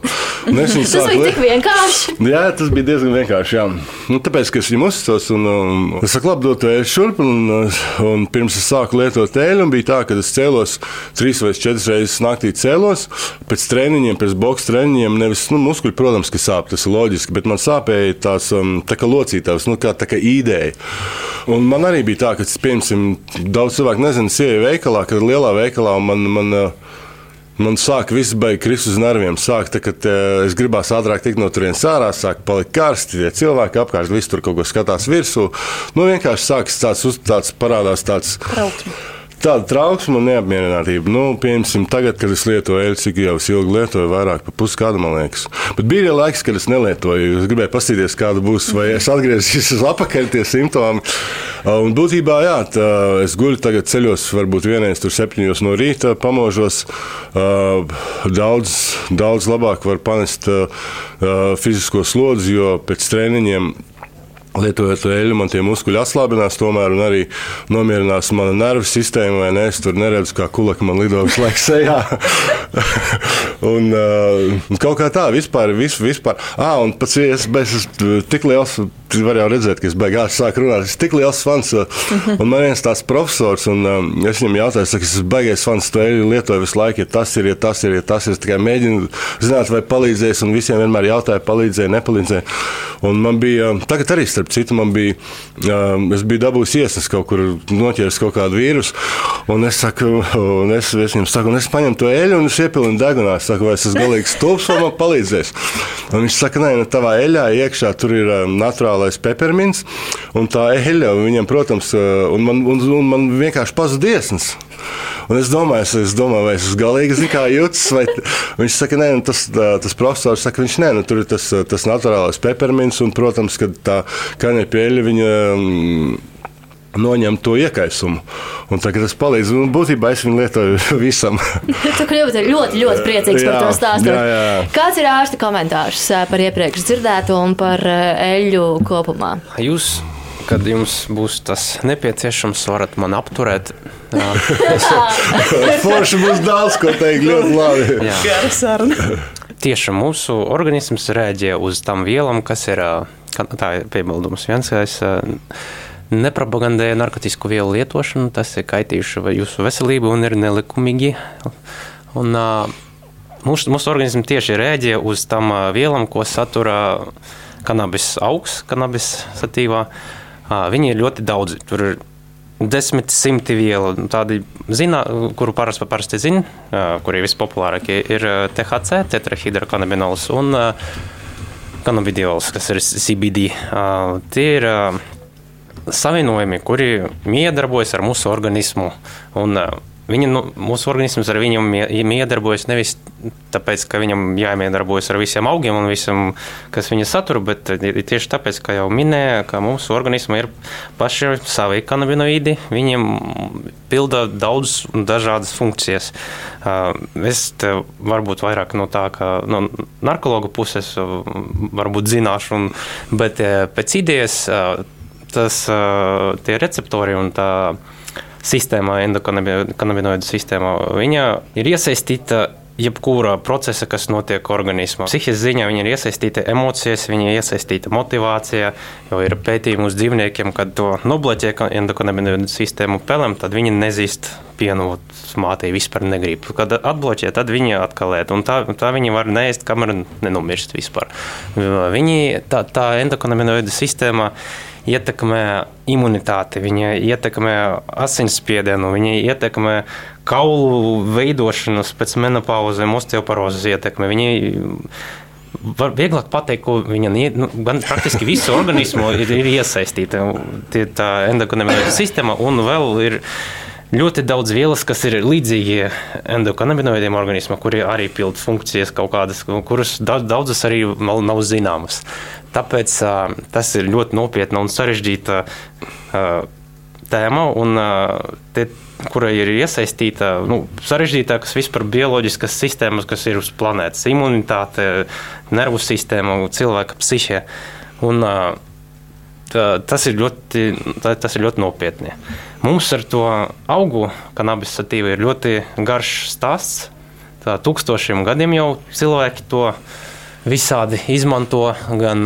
Un es viņu Tas sāku bija tik vienkārši. (laughs) Jā, tas bija diezgan vienkārši. Jā. Nu, tāpēc, ka es viņam uzticos, un um, es saku, labi, dod to eļļu šurp. Un, un pirms es sāku lietot eļļu, bija tā, ka es cēlos trīs vai četras reizes naktī cēlos. Pēc treniņiem, pēc boxe treniņiem, nevis nu, muskuļi, protams, ka sāp, tas ir loģiski, bet man sāpēja tās um, tā kā locītavas, nu, kā, tā kā ideja. Un man arī bija tā, ka, piemēram, daudz cilvēku nezina, es ieju veikalā, kad ir lielā veikalā, man, man uh, Man sāk viss beigas kristus uz nerviem. Sāk, tā, kad uh, es gribās ātrāk tikt no turienes ārā, sāk palikt karsti. Tie cilvēki apkārt visu tur kaut ko skatās virsū. Nu, vienkārši sākas tāds, tāds parādās tāds. Trauksme. Tāda trauksme un neapmierinātība. Nu, piemēram, tagad, kad es lietoju eļļu, cik jau es ilgi lietoju, vairāk par pusgadu, man liekas. Bet bija arī laiks, kad es nelietoju. Es gribēju paskatīties, kāda būs, vai es atgriezīšos (laughs) atpakaļ tie simptomi. Un būtībā, jā, tā, es guļu tagad ceļos, varbūt vienreiz tur septiņos no rīta pamožos. Daudz, daudz labāk var panest fizisko slodzi, jo pēc treniņiem Lietojot to eļļu, man tie muskuļi atslābinās, tomēr arī nomierinās mana nervu sistēma. vai Ne? Es tur neredzu, kā kulaka man lido visu laiku sejā. (laughs) un, uh, kaut kā tā, vispār. Vis, vispār. Ah, un pats es esmu tik liels. Tu vari jau redzēt, ka es beigās sāku runāt. Es tik liels fans. Un man viens tās profesors, un um, es viņam jautāju, ka es esmu baigais fans. To eļļu lietoju visu laiku, ja tas ir, ja tas ir, ja tas ir. Es tikai mēģinu zināt, vai palīdzēs, un visiem vienmēr jautāju, palīdzēja, nepalīdzēja. Un man bija, tagad arī starp citu, man bija, um, es biju dabūjis iesnas kaut kur, noķēris kaut kādu vīrusu. Un es saku, un es, es viņam saku, un es paņemu to eļļu un es iepilinu degunā. Es saku, vai es esmu galīgs stulbs, vai man palīdzēs. Un viņš saka, nē, nu, tavā eļļā iekšā tur ir um, naturālais peppermints. Un tā eļļa, viņam, protams, uh, un man, un, un man vienkārši pazuda iesnas. Un es domāju, es, es domāju, vai es esmu galīgi zinu, kā jūtas. Vai... Viņš saka, nē, nu, tas, tas profesors saka, viņš nē, nu, tur ir tas, tas naturālais peppermints, un, protams, ka tā kaņepieļa viņa. Mm, Noņem to iekaisumu. Un tagad tas palīdz. Un būtībā es viņu lietoju (laughs) visam. (laughs) tu kļūsi ļoti, ļoti priecīgs Jā, par to stāstu. jā, jā. Kāds ir ārsta komentārs par iepriekš dzirdēto un par ā, eļļu kopumā? Jūs, kad jums būs tas nepieciešams, varat man apturēt. (laughs) Forši būs daudz ko teikt. Ļoti labi. jā. Tieši mūsu organisms reaģē uz tām vielām, kas ir. ka- Tā ir piebildums viens, es ā, nepropagandēju narkotiku vielu lietošanu. Tas ir kaitījuši jūsu veselību un ir nelikumīgi. Un, mūsu, mūsu organisms tieši reaģē uz tām vielām, ko satura kanabis augs, kanabis satīvā. Viņi ir ļoti daudzi. Tur ir desmit simti vielu. Tādi, zina, kuru parasti, parasti zina, kuri vispopulārākie, ir THC, tetrahidrokanabinols un ā, kanabidiols, kas ir CBD. Ā, Tie ir ā, savienojumi, kuri miedarbojas ar mūsu organismu. Un, ā, Viņa, nu, mūsu organisms ar viņu mie- miedarbojas nevis tāpēc, ka viņam jāmiedarbojas ar visiem augiem un visam, kas viņa satura, bet tieši tāpēc, ka jau minēja, ka mūsu organismā ir paši savi kanabinoīdi. Viņiem pilda daudz un dažādas funkcijas. Es varbūt vairāk no tā, ka no narkologa puses varbūt zināšu, un, bet pēc idejas tas, tie receptori un tā sistēmā, endokanabinoidu sistēmā, viņa ir iesaistīta jebkura procesa, kas notiek organismā. Psihiskā ziņā viņa ir iesaistīta emocijas, viņa ir iesaistīta motivācijā, jo ir pētījumi uz dzīvniekiem, kad to nobloķē endokanabinoidu sistēmu pelēm, tad viņi nezīst pienu, mātei vispār negrib. Kad atbloķē, tad viņi atkal ēd, tā, tā viņi var neēst, kamēr nenomirst vispār. Viņi, tā, tā endokanabinoidu sistēma ietekmē imunitāti, viņa ietekmē asinsspiedienu, viņa ietekmē kaulu veidošanos pēc menopauzēm, osteoporozes ietekme. Viņa var vieglāk pateikt, ko viņa nu, praktiski visu organismu ir, ir iesaistīta. Tie, tā endokanabinoida sistēma un vēl ir. Ļoti daudz vielas, kas ir līdzīgi endokanabinoidiem organismā, kuri arī pild funkcijas kaut kādas, kuras da- daudzas arī vēl nav zināmas. Tāpēc ā, tas ir ļoti nopietna un sarežģīta ā, tēma, un, ā, te, kura ir iesaistīta nu, sarežģītākas vispār bioloģiskas sistēmas, kas ir uz planētas - imunitāte, nervu sistēma, cilvēka psihe. Un, ā, tā, tas, ir ļoti, tā, tas ir ļoti nopietni. Mums ar to augu kanabis satīvu ir ļoti garš stāsts. Tā tūkstošiem gadiem jau cilvēki to visādi izmanto gan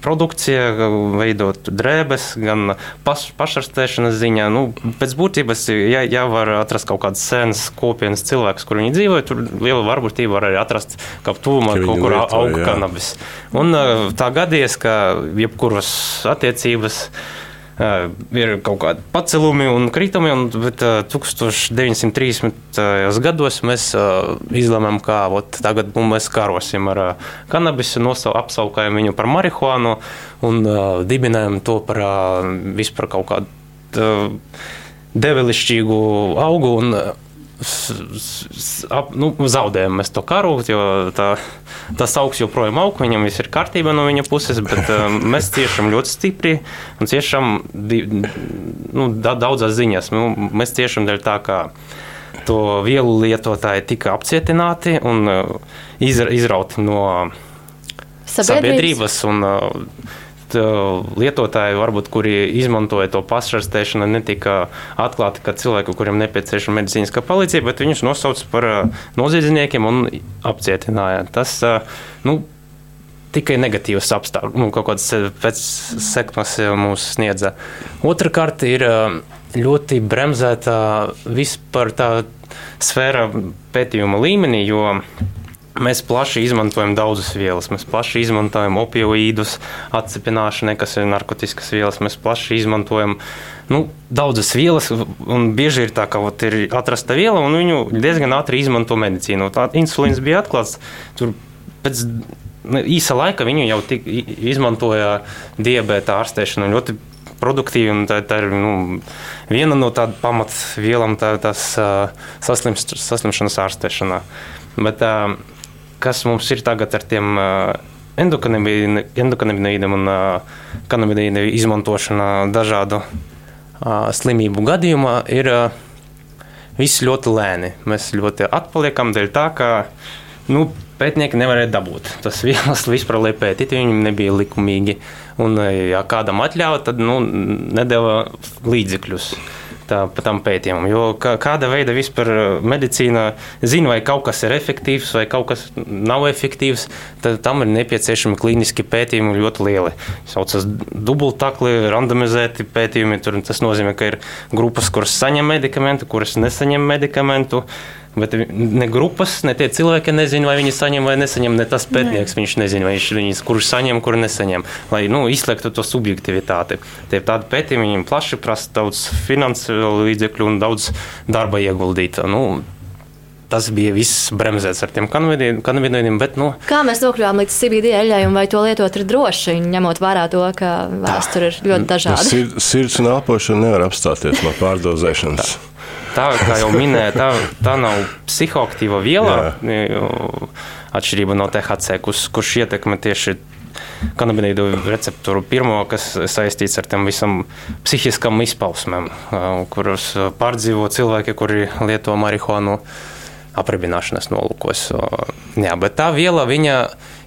produkcija, veidot drēbes, gan paš, pašarstēšanas ziņā. Nu, pēc būtības, ja, ja var atrast kaut kādas senas kopienas cilvēkus, kur viņi dzīvo, tur liela varbūtība var arī atrast kaut tuvumā kaut kur auga kanabis. Un tā gadījies, ka jebkuras attiecības ir kaut kādi pacelumi un kritumi, un, bet uh, 1930. gados mēs izlēmām, ka ot, tagad nu, mēs karosim ar kanabisu, apsaukājam viņu par marihuānu un dibinājam to par vispār kaut kādu devilišķīgu augu. Un, nu, zaudējam mēs to karu, jo tā, tas augs joprojām aug, viņam viss ir kārtībā no viņa puses, bet uh, mēs ciešam ļoti stipri un ciešam nu, da, daudzās ziņās. Nu, mēs ciešam dēļ tā, ka to vielu lietotāji tika apcietināti un izra, izrauti no sabiedrības, sabiedrības un uh, lietotāji, varbūt, kuri izmantoja to pašarstēšanu, netika atklāti kā cilvēki, kuriem nepieciešama medicīniskā palīdzība, bet viņus nosauca par noziedzniekiem un apcietināja. Tas, nu, tikai negatīvas apstākļus, nu, kaut kādas sekmes mums sniedza. Otrakārt, ir ļoti bremzēta vispār tā sfēra pētījuma līmenī, jo Mēs plaši izmantojam daudzas vielas. Mēs plaši izmantojam opioīdus, atcipināšanai, kas ir narkotikas vielas. Mēs plaši izmantojam nu, daudzas vielas, un bieži ir tā, ka ot, ir atrasta viela, un viņu diezgan ātri izmanto medicīnu. Tā insulīns bija atklāts. Tur pēc nu, īsa laika viņu jau tik, izmantoja diabēta ārstēšanu ļoti produktīvi. Tā, tā ir nu, viena no tādām pamatvielām, tā, tas uh, saslimšanas ārstēšanā. Bet, uh, kas mums ir tagad ar tiem endokanabinoīdiem un kanabinoīdu izmantošana dažādu slimību gadījumā, ir viss ļoti lēni. Mēs ļoti atpaliekam dēļ tā, ka nu, pētnieki nevarēja dabūt. Tas (laughs) vielas vispār, lai pētītu, viņiem nebija likumīgi. Un, ja kādam atļauja, tad nu, nedēva līdzekļus tā, tam pētījumam. Jo kā, kāda veida vispār uh, medicīna zina, vai kaut kas ir efektīvs vai kaut kas nav efektīvs, tad tam ir nepieciešami klīniski pētījumi ļoti lieli. Saucas dubultakli, randomizēti pētījumi. Tur, tas nozīmē, ka ir grupas, kuras saņem medikamentu, kuras nesaņem medikamentu. Bet ne grupas, ne tie cilvēki nezina, vai viņi saņem vai nesaņem. Ne tas pētnieks ne. viņš nezina, vai viņš viņus, kurš saņem, kur nesaņem. Lai nu, izslēgtu to subjektivitāti. Tie tādi pētījumi viņiem plaši prasa daudz finansiālu līdzekļu un daudz darba ieguldīt. Nu, tas bija viss bremzēts ar tiem kanabinoīdiem. Bet, nu, Kā mēs nokļuvām līdz CBD eļļai un vai to lietot ir droši, ņemot vērā to, ka vēsture ir ļoti dažāda? Sir, sirds un elpošana nevar apstāties no pārdozēšanas. Tā. (laughs) Tā kā jau minēju, tā, tā nav psihoaktīva viela. Atšķirība no THC, kurš, kurš ietekmē tieši kanabinoīdu receptoru pirmo, kas saistīts ar tiem visam psihiskam izpausmēm, kurus pārdzīvo cilvēki, kuri lieto marihuānu apribināšanas nolūkos. Jā, bet tā viela, viņa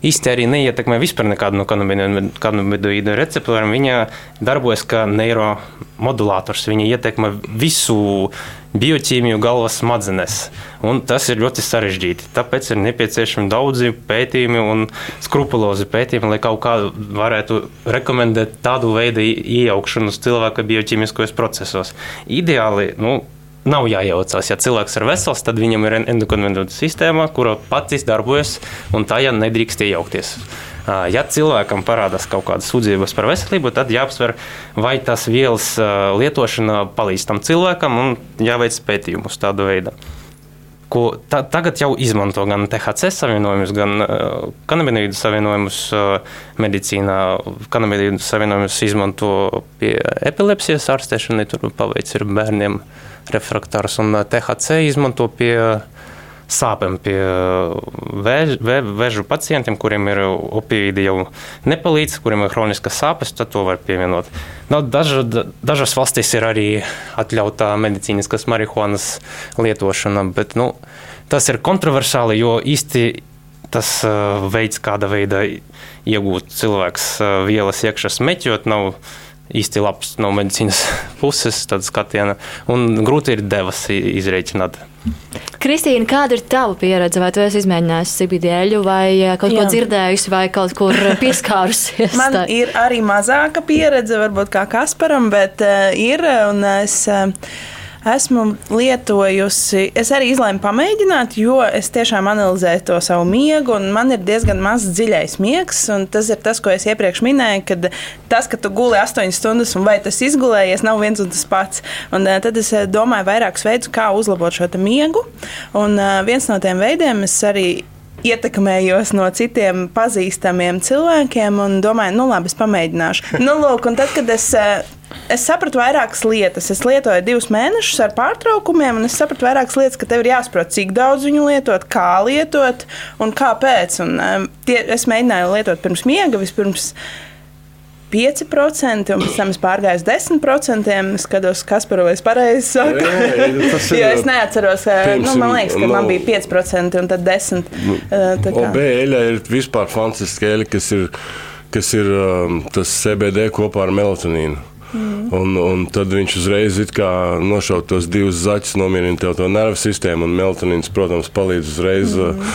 īsti arī neietekmē vispār nekādu no kanabinoīdu receptoriem. Viņa darbojas kā neiromodulātors. Viņa ietekmē visu bioķīmiju galvas smadzenes. Un tas ir ļoti sarežģīti. Tāpēc ir nepieciešami daudzi pētījumi un skrupulozi pētījumi, lai kaut kā varētu rekomendēt tādu veidu iejaukšanos cilvēka bioķīmiskajos procesos. Ideāli, nu, nav jājaucās. Ja cilvēks ir vesels, tad viņam ir endokrinēta sistēma, kura pati darbojas, un tajā nedrīkst iejaukties. Ja cilvēkam parādās kaut kādas sūdzības par veselību, tad jāapsver, vai tas vielas lietošana palīdz tam cilvēkam, un jāveic pētījumus tādu veidu. Ko ta, tagad jau izmanto gan THC savienojumus, gan uh, kanabinoīdu savienojumus uh, medicīnā. Kanabinoīdu savienojumus izmanto pie epilepsijas ārstēšanai, tur paveic ir bērniem refraktārs, un THC izmanto pie sāpēm pie vēž, vē, vēžu pacientiem, kuriem ir opioīdi jau nepalīdz, kuriem ir hroniskas sāpes, tad to var pievienot. No, daža, dažas valstīs ir arī atļautā medicīniskas marihuānas lietošana, bet nu, tas ir kontroversāli, jo īsti tas veids, kāda veida iegūt cilvēks vielas iekšā smeķot, nav īsti labs no medicīnas (laughs) puses skatiena, un grūti ir devas izreikināt. Kristīna, kāda ir tava pieredze? Vai tu esi izmēģinājusi sibidēļu, vai eh, kaut Jā. ko dzirdējusi, vai kaut kur (laughs) pieskārusies? Man ir arī mazāka pieredze, varbūt kā Kasparam, bet uh, ir, un es. Uh, esmu lietojusi, es arī izlēmu pamēģināt, jo es tiešām analizēju to savu miegu, un man ir diezgan mazs dziļais miegs. Tas ir tas, ko es iepriekš minēju, kad tas, ka tu guli 8 stundas, un vai tas izgulējies, nav viens un tas pats. Un, uh, tad es domāju vairākus veidus, kā uzlabot šo miegu. Un uh, viens no tiem veidiem es arī ietekmējos no citiem pazīstamiem cilvēkiem un domāju, nu labi, es pamēģināšu. Nu, lūk, un tad, kad es es sapratu vairākas lietas. Es lietoju divus mēnešus ar pārtraukumiem, un es sapratu vairākas lietas, ka tev ir jāsaprot, cik daudz viņu lietot, kā lietot un kāpēc. Un, um, tie, es mēģināju lietot pirms miega, vispirms 5%, un pēc tam es pārgāju uz 10%. Es skatos, kas par to pareizi saku. Jā, jā, jo es neatceros, pirms, nu, man liekas, ka no, man bija 5% un tad 10%. Nu, Bēļa ir vispār fantastiska eļļa, kas ir, kas ir tas CBD kopā ar melatonīnu. Mm. Un, un tad viņš uzreiz nošauja tos divus zaķus, nomierina to nervu sistēmu, un melatonīns, protams, palīdz uzreiz. Mm.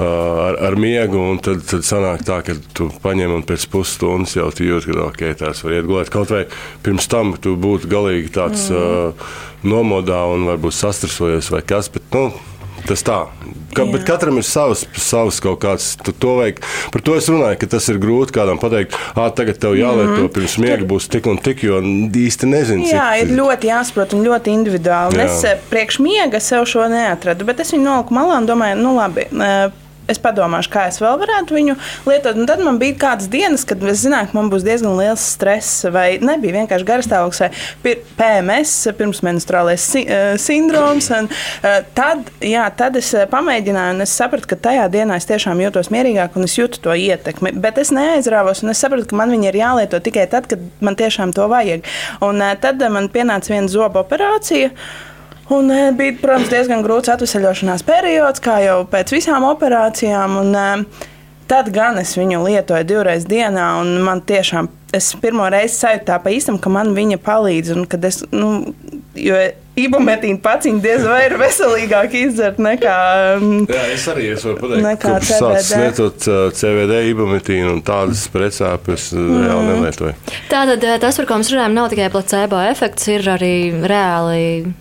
Uh, ar, ar miegu, un tad, tad sanāk tā, ka tu paņem un pēc pusstundas jau jūti, ka okay, tās var iet gulēt. Kaut vai pirms tam tu būtu galīgi tāds mm. uh, nomodā un varbūt sastrasojies vai kas, bet nu, Tas tā. Ka, bet katram ir savs, savs kaut kāds. To vajag, par to es runāju, ka tas ir grūti kādam pateikt, ah, tagad tev jālieto mm -hmm. pirms miega būs tik un tik, jo īsti nezinu. Jā, cik... ir ļoti jāsaprot un ļoti individuāli. Jā. Es eh, priekš miega sev šo neatradu, bet es viņu noliku malā un domāju, nu labi eh, es padomāšu, kā es vēl varētu viņu lietot. Un tad man bija kādas dienas, kad es zināju, ka man būs diezgan liels stress, vai nebija vienkārši garastāvoklis, vai PMS, pirmsmenstruālais eh, sindroms. Un, eh, tad, jā, tad es eh, pamēģināju, un es sapratu, ka tajā dienā es tiešām jūtos mierīgāk, un es jūtu to ietekmi. Bet es neaizrāvos, un es sapratu, ka man viņi ir jālieto tikai tad, kad man tiešām to vajag. Un tad man pienāca viena zoba operācija. Un e, bija, protams, diezgan grūts atvesaļošanās periods, kā jau pēc visām operācijām. Un, e, tad gan es viņu lietoju divreiz dienā, un man tiešām es pirmo reizi sajūtu tā pa īstam, ka man viņa palīdz. Un, es, nu, jo ibumetīna paciņa diez vai ir veselīgāk izdzert nekā. Jā, es arī es varu pateikt, nekā CBD. Lietot CBD ibumetīnu un tādas precāpes mm. reāli nelietoju. Tātad tas, par ko mēs runājam, nav tikai placebo efekts, ir arī reāli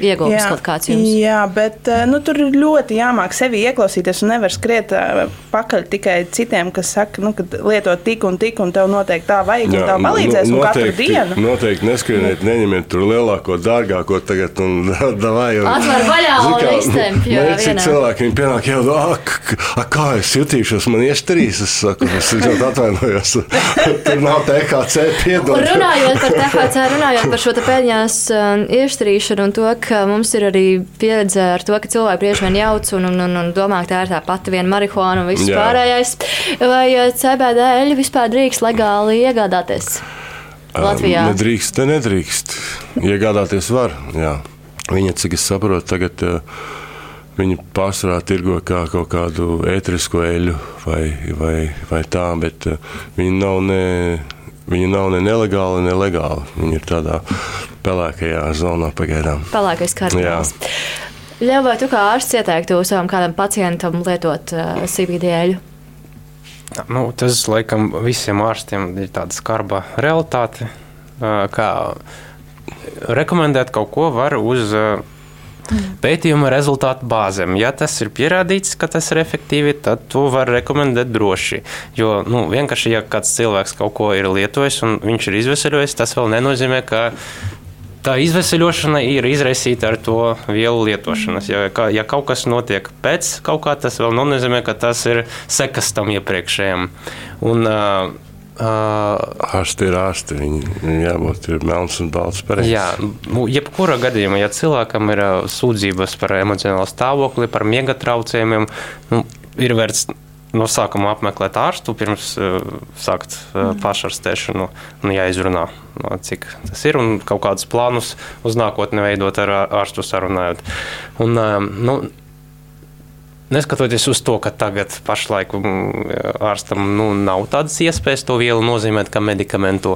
iegūmis kaut kāds jums. Jā, bet eh, nu, tur ir ļoti jāmāk sevi ieklausīties un nevar skriet eh, pakaļ tikai citiem, kas saka, nu, ka lietot tik un tik, un tev noteikti tā vajag, jā, un tev palīdzēs nu, noteikti, katru dienu. Noteikti neskrieniet, neņemiet tur lielāko, dārgāko tagad un (laughs) davai. Un, Atver vaļā un iztemp. Jā, man ir cik cilvēki, viņi pienāk jau, ak, ak, kā es jutīšos, man iešterīs, es saku, es ļoti atvainojos. (laughs) tur nav THC piedod. Runājot par THC, runājot par šo te pēdējās um, iešterīšanu un to, ka mums ir arī pieredze ar to, ka cilvēki bieži vien jauc un, un, un, un domā, ka tā ir tā pati viena marihuāna un viss Jā. pārējais. Vai eh, CBD eļļu vispār drīkst legāli iegādāties? Latvijā. Nedrīkst, te nedrīkst. Iegādāties var. Jā. Viņa, cik es saprotu, tagad uh, viņi pārsvarā tirgo kā kaut kādu ēterisku eļļu vai, vai, vai tā, bet uh, viņi nav ne Viņi nav ne nelegāli, ne legāli. Viņi ir tādā pelēkajā zonā pagaidām. Pelēkais kārtības. Ļauj, vai tu kā ārsts ieteiktu savam kādam pacientam lietot uh, CBD? Nu, tas, laikam, visiem ārstiem ir tāda skarba realitāte. Uh, kā rekomendēt kaut ko var uz uh, pētījuma rezultātu bāzēm. Ja tas ir pierādīts, ka tas ir efektīvi, tad to var rekomendēt droši. Jo nu, vienkārši, ja kāds cilvēks kaut ko ir lietojis un viņš ir izvesaļojis, tas vēl nenozīmē, ka tā izvesaļošana ir izraisīta ar to vielu lietošanas. Ja, ja kaut kas notiek pēc kaut kā, tas vēl nenozīmē, ka tas ir sekas tam iepriekšējam. Un, Uh, ārsti ir ārsti. Viņam jābūt melns un balts. Pareiz. Jā, nu, jebkurā gadījumā, ja cilvēkam ir uh, sūdzības par emocionālu stāvokli, par miega traucējumiem, nu, ir vērts no sākuma apmeklēt ārstu, pirms uh, sākt uh, pašārstēšanu un jāizrunā, no, cik tas ir un kaut kādus plānus uz nākotni veidot ar ārstu sarunājot. Un, uh, nu, Neskatoties uz to, ka tagad pašlaik mm, ārstam nu, nav tādas iespējas to vielu nozīmēt kā medikamentu,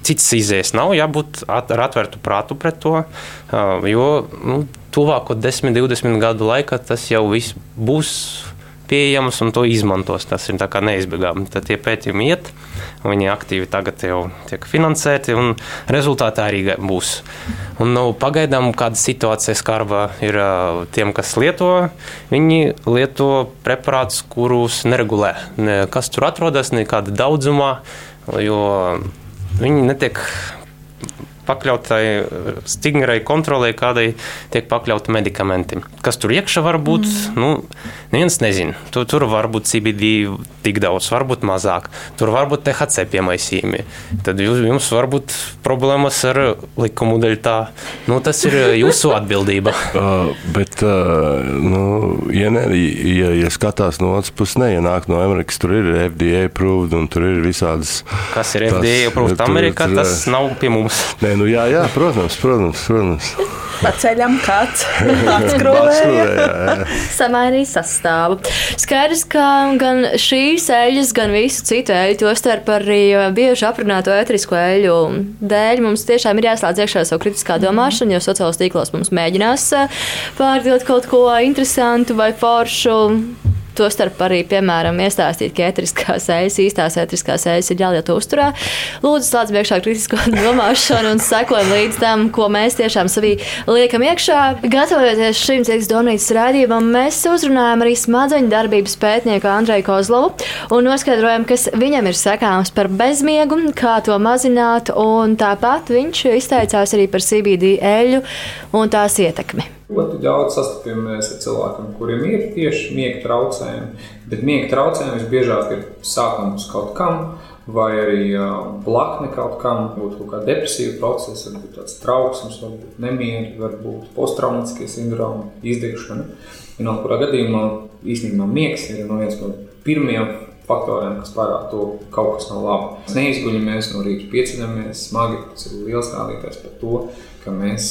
citas izējas nav, jābūt ar atvērtu prātu pret to, jo nu, tuvāko 10, 20 gadu laikā tas jau viss būs pieejamas un to izmantos. Tas ir neizbēgami. Tad tie pētījumi iet, viņi aktīvi tagad jau tiek finansēti, un rezultātā arī būs. Un, nu, pagaidām kāda situācija skarba ir tiem, kas lieto. Viņi lieto preparātus, kurus neregulē. Ne, kas tur atrodas, nekāda daudzumā, jo viņi netiek pakļautai stingrai kontrolē, kādai tiek pakļauti medikamenti. Kas tur iekšā var būt, mm. nu, neviens nezina. Tur, tur var būt CBD tik daudz, varbūt mazāk. Tur var būt THC piemaisījumi. Tad jūs, jums var būt problēmas ar likumu dēļ tā. Nu, tas ir jūsu (laughs) atbildība. uh, bet, uh, nu, ja, ne, ja, ja skatās no otras puses, neienāk no Amerikas, tur ir FDA approved un tur ir visādas. Kas ir FDA approved Amerikā, tas nav pie mums. Nē, nu jā, jā, protams, protams. protams. Pa ceļam kāds (laughs) atskrūvēja. Samainīja sastāvu. Skaidrs, ka gan šīs eļļas, gan visu citu eļļu, tostarp arī bieži aprunāto ētrisko eļļu dēļ mums tiešām ir jāslēdz iekšā savu kritiskā domāšanu, jo sociālos tīklos mums mēģinās pārdot kaut ko interesantu vai foršu Tostarp arī, piemēram, iestāstīt, ka ētriskās ejas, īstās ētriskās ejas ir jālieto uzturā. Lūdzu, slēdz iekšā kritisko (laughs) domāšanu un sekojam līdz tam, ko mēs tiešām savī liekam iekšā. Gatavojoties šim cīņas domnīcas rādījumam, mēs uzrunājam arī smadzeņu darbības pētnieku Andreju Kozlovu un noskaidrojam, kas viņam ir sakāms par bezmiegu, kā to mazināt, un tāpat viņš izteicās arī par CBD eļu un tās ietekmi. Ļoti daudz sastopamies ar cilvēkiem, kuriem ir tieši miega traucējumi. Bet miega traucējumi visbiežāk ir sākums kaut kam, vai arī blakne kaut kam, varbūt kaut kāda depresīva procesa, varbūt tāds trauksmes, varbūt nemieri, varbūt posttraumatiskie sindromi, izdegšana. No kurā gadījumā īstenībā miegs ir no viens no pirmajiem faktoriem, kas parāda to, ka kaut kas nav labi. Mēs neizguļamies no rīta, pieceļamies smagi, tas ir liels rādītājs par to, ka mēs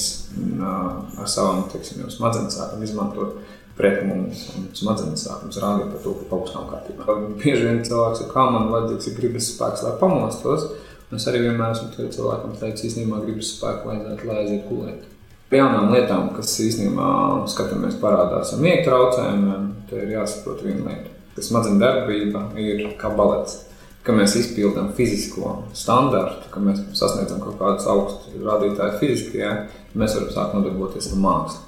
ar savām teiksim, smadzenēm sākam izmantot pret mums. Smadzenes sākam rādīt par to, ka kaut kas nav kārtībā. Bieži vien cilvēks ir kā man vajadzīgs, ir gribas spēks, lai pamostos. Es arī vienmēr esmu cilvēkam teicis, īstenībā gribas spēku vajadzētu, lai aiziet gulēt. Jaunām lietām, kas īstenībā skatāmies parādās ar miega traucējumiem, te ir jāsaprot viena lieta. Ka smadzeņu darbība ir kā balets ka mēs izpildām fizisko standartu, ka mēs sasniedzam kaut kādus augstus rādītājus fiziskajā, mēs varam sākt nodarboties ar mākslu.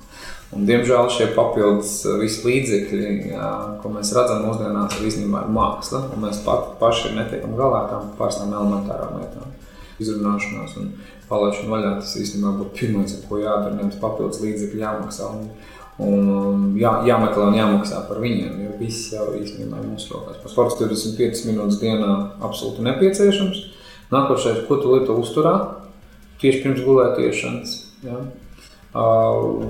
Un, diemžēl šie papildus eh, visi līdzekļi, jā, ko mēs redzam mūsdienās, ir īstenībā māksla. Mēs pat, paši netiekam galā ar tām pārstāvjām elementārām lietām. Izrunāšanās un palaišana vaļā tas īstenībā būtu pirmais, ko jādara. Nevis papildus līdzekļi jāmaksā. Un, un jā, jāmeklē un jāmaksā par viņiem. Jo viss jau īstenībā ir mūsu rokās. Sports 25 minūtes dienā absolūti nepieciešams. Nākošais, ko tu lieto uzturā, tieši pirms gulētiešanas. Ja?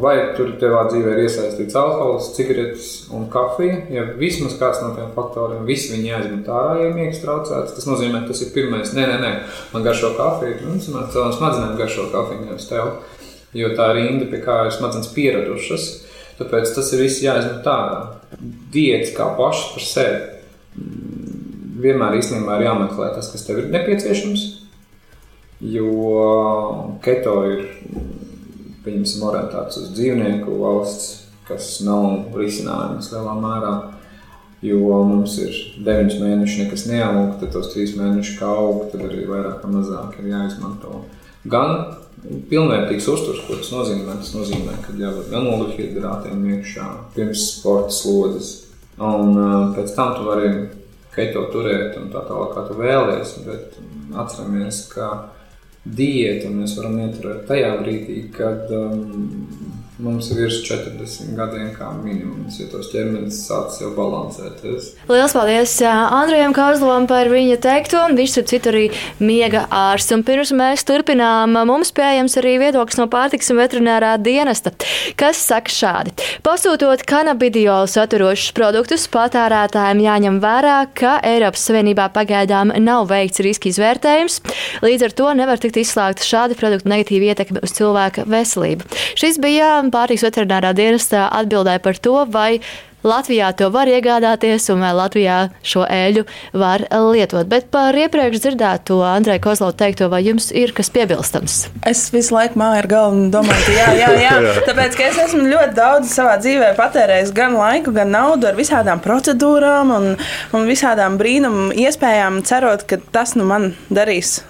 Vai tur tevā dzīvē ir iesaistīts alkohols, cigaretes un kafija? Ja vismaz kāds no tiem faktoriem, visi viņi jāizmet ārā, ja miegs traucēts, tas nozīmē, ka tas ir pirmais. Nē, nē, nē, man garšo kafiju, nu, man cilvēkam smadzenēm garšo kafiju, nevis tev. Jo tā ir rinda, pie kā ir smadzenes pieradušas. Tāpēc tas ir viss jāizmet ārā. Diētas kā pašas par sevi vienmēr īstenībā ir jāmeklē tas, kas tev ir nepieciešams. Jo keto ir pieņemsim, orientēts uz dzīvnieku valsts, kas nav risinājums lielā mērā. Jo mums ir 9 mēneši, nekas neaug, tad tos 3 mēnešus kā aug, tad arī vairāk vai mazāk ir jāizmanto. Gan pilnvērtīgs uzturs, ko tas nozīmē. Tas nozīmē, ka jābūt gan ogļhidrātiem iekšā, pirms sporta slodzes. Un uh, pēc tam tu vari keto turēt un tā tālāk, kā tu vēlies. Bet atceramies, ka diētu mēs varam ieturēt tajā brīdī, kad um, mums ir virs 40 gadiem kā minimums, ja tos ķermenis sācis jau balansēties. Lielas paldies Andrejam Kārzlovam par viņa teikto, viņš, starp citu, arī miega ārsts. Un pirms mēs turpinām, mums pieejams arī viedoklis no pārtiks un veterinārā dienesta, kas saka šādi. Pasūtot kanabidiolu saturošus produktus, patērētājiem jāņem vērā, ka Eiropas Savienībā pagaidām nav veikts riska izvērtējums, līdz ar to nevar tikt izslēgta šāda produkta negatīva ietekme uz cilvēka veselību. Šis bija un pārtiks veterinārā dienestā atbildēja par to, vai Latvijā to var iegādāties, un vai Latvijā šo eļļu var lietot. Bet par iepriekš dzirdēto Andreju Kozlovu teikto, vai jums ir kas piebilstams? Es visu laiku māju ar galvu un domāju, ka jā, (laughs) jā, jā. Tāpēc, ka es esmu ļoti daudz savā dzīvē patērējis gan laiku, gan naudu ar visādām procedūrām un, un visādām brīnumu iespējām, cerot, ka tas nu man darīs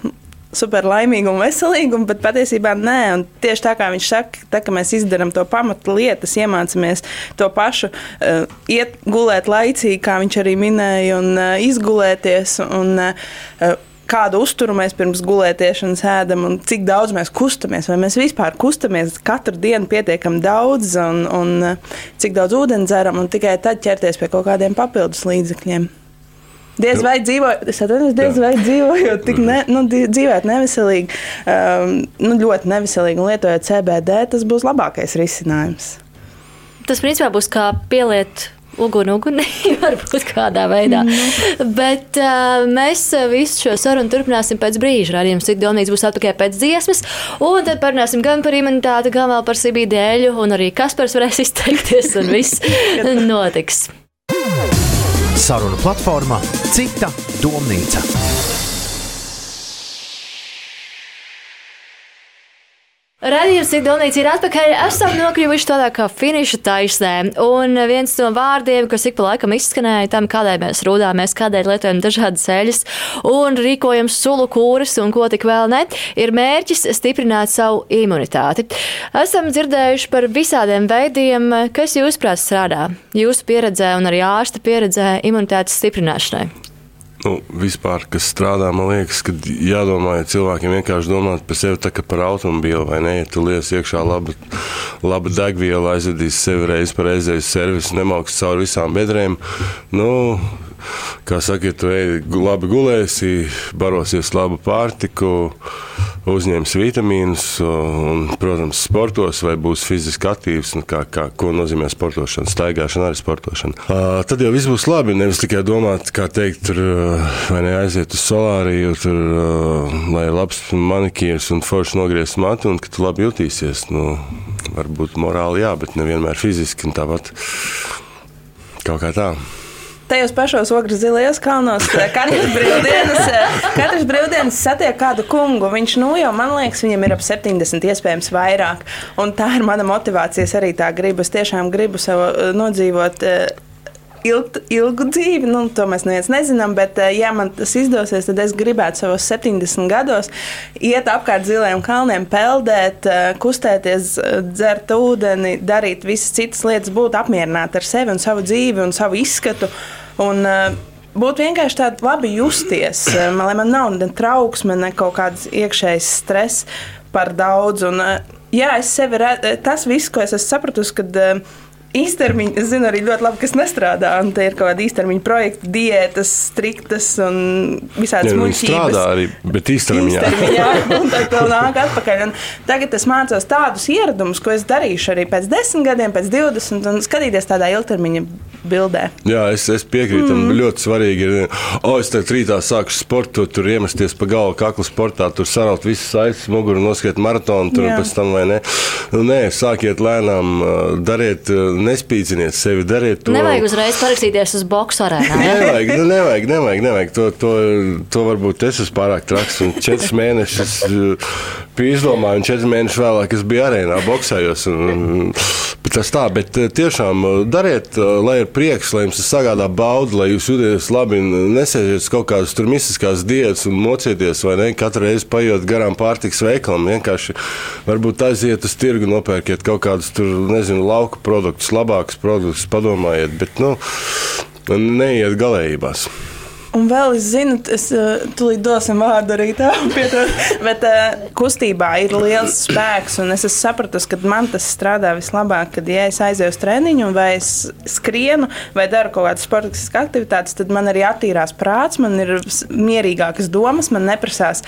super laimīgu un veselīgu, bet patiesībā nē. Un tieši tā kā viņš saka, tā, ka mēs izdarām to pamatu lietas, iemācāmies to pašu, uh, iet gulēt laicīgi, kā viņš arī minēja, un uh, izgulēties. Un, uh, kādu uzturu mēs pirms gulētiešanas ēdam un cik daudz mēs kustamies. Vai mēs vispār kustamies katru dienu pietiekami daudz un, un cik daudz ūdeni dzeram un tikai tad ķerties pie kaut kādiem papildus līdzekļiem. Diez vai dzīvojot, es atvainojos, diez vai dzīvojot, tik ne, nu, dzīvot neveselīgi, um, nu, ļoti neveselīgi un lietojot CBD, tas būs labākais risinājums. Tas principā būs kā pieliet uguni, uguni (laughs) varbūt kādā veidā. Mm. Bet uh, mēs visu šo sarunu turpināsim pēc brīža. Radījums cik domnīts būs atpakaļ pēc dziesmas, un tad parunāsim gan par imunitāti, gan vēl par sibīdēļu, un arī Kaspars varēs izteikties, un viss (laughs) notiks sarunu platformā Cita domnīca. Radījums Sidonīts ir atpakaļ. Esam nokļuvuši tādā kā finiša taisnē. Un viens no vārdiem, kas ik pa laikam izskanēja tam, kādēļ mēs rūdāmies, kādēļ lietojam dažādas ceļus un rīkojam sulu kūras un ko tik vēl ne, ir mērķis stiprināt savu imunitāti. Esam dzirdējuši par visādiem veidiem, kas jūsuprāt strādā jūsu pieredzē un arī ārsta pieredzē imunitātes stiprināšanai. Nu, vispār, kas strādā, man liekas, ka jādomā, ja cilvēkiem vienkārši domāt par sevi tā kā par automobīlu, vai ne? Ja tu liec iekšā labu, labu degvielu, aizvedīs sevi reiz par reizē uz servisu, nemauks cauri visām bedrēm. Nu, kā saka, ja tu ej, labi gulēsi, barosies labu pārtiku, uzņems vitamīnus, un, protams, sportos vai būs fiziski aktīvs, kā, kā, ko nozīmē sportošana, staigāšana, arī sportošana. Uh, tad jau viss būs labi. Nevis tikai domāt, kā teikt, tur, vai neaiziet uz solāriju, tur, uh, lai ir labs manikīrs un forši nogriezt matu, un ka tu labi jutīsies. Nu, varbūt morāli jā, bet nevienmēr fiziski tāpat kaut kā tā tajos pašos ogres zilajos kalnos. Katrs brīvdienas, katrs brīvdienas satiek kādu kungu. Viņš, nu, jau man liekas, viņam ir ap 70, iespējams, vairāk. Un tā ir mana motivācija. Es arī tā gribu. Es tiešām gribu sev nodzīvot ilg, ilgu dzīvi, nu, to mēs neviens nezinām, bet, eh, ja man tas izdosies, tad es gribētu savos 70 gados iet apkārt ziliem kalniem, peldēt, eh, kustēties, eh, dzert ūdeni, darīt visas citas lietas, būt apmierināti ar sevi un savu dzīvi un savu izskatu. Un, Būt vienkārši tāda labi justies, man, lai man nav ne trauksme, ne kaut kāds iekšējs stress par daudz. Un, jā, es sevi redzu, tas viss, ko es esmu sapratusi, kad īstermiņa, es zinu arī ļoti labi, kas nestrādā. Un te ir kaut kāda īstermiņa projekta, diētas, striktas un visādas muļķības. Strādā arī, bet īstermiņā. īstermiņā un tad vēl nāk atpakaļ. Un tagad es mācos tādus ieradumus, ko es darīšu arī pēc desmit gadiem, pēc divdesmit, un skatīties tādā ilgtermiņa bildē. Jā, es, es piekrītu. Mm. Ļoti svarīgi ir, o, es tagad rītā sāku sportot, tur iemesties pa galvu, kaklu sportā, tur saraut visas saites, muguru noskriet maratonu, tur Jā. pēc tam vai ne. Nu, nē, sākiet lēnām, dariet nespīdziniet sevi, dariet to. Nevajag uzreiz parakstīties uz boxu arēnā. nevajag, nu, nevajag, nevajag, nevajag. To, to, to varbūt es esmu pārāk traks. Un četras mēnešus bija izdomāju, un četras mēnešus vēlāk es biju arēnā, boxējos. Un, tas tā, bet tiešām dariet, lai ir prieks, lai jums tas sagādā baudu, lai jūs jūties labi nesēžat kaut kādas tur mistiskās diētas un mocieties, vai ne? Katru reizi paiet garām pārtiks veikalam. Vienkārši varbūt aiziet uz tirgu, nopērkiet kaut kādus tur, nezinu, lauku produktus, labākus produktus, padomājiet, bet nu, neiet galējībās. Un vēl es zinu, es uh, tūlīt dosim vārdu arī tam, (laughs) bet uh, kustībā ir liels spēks. Es esmu sapratis, ka man tas strādā vislabāk, kad ja es aizēju uz treniņu, vai es skrienu, vai daru kaut kādas sportiskas aktivitātes, tad man arī attīrās prāts, man ir mierīgākas domas, man neprasās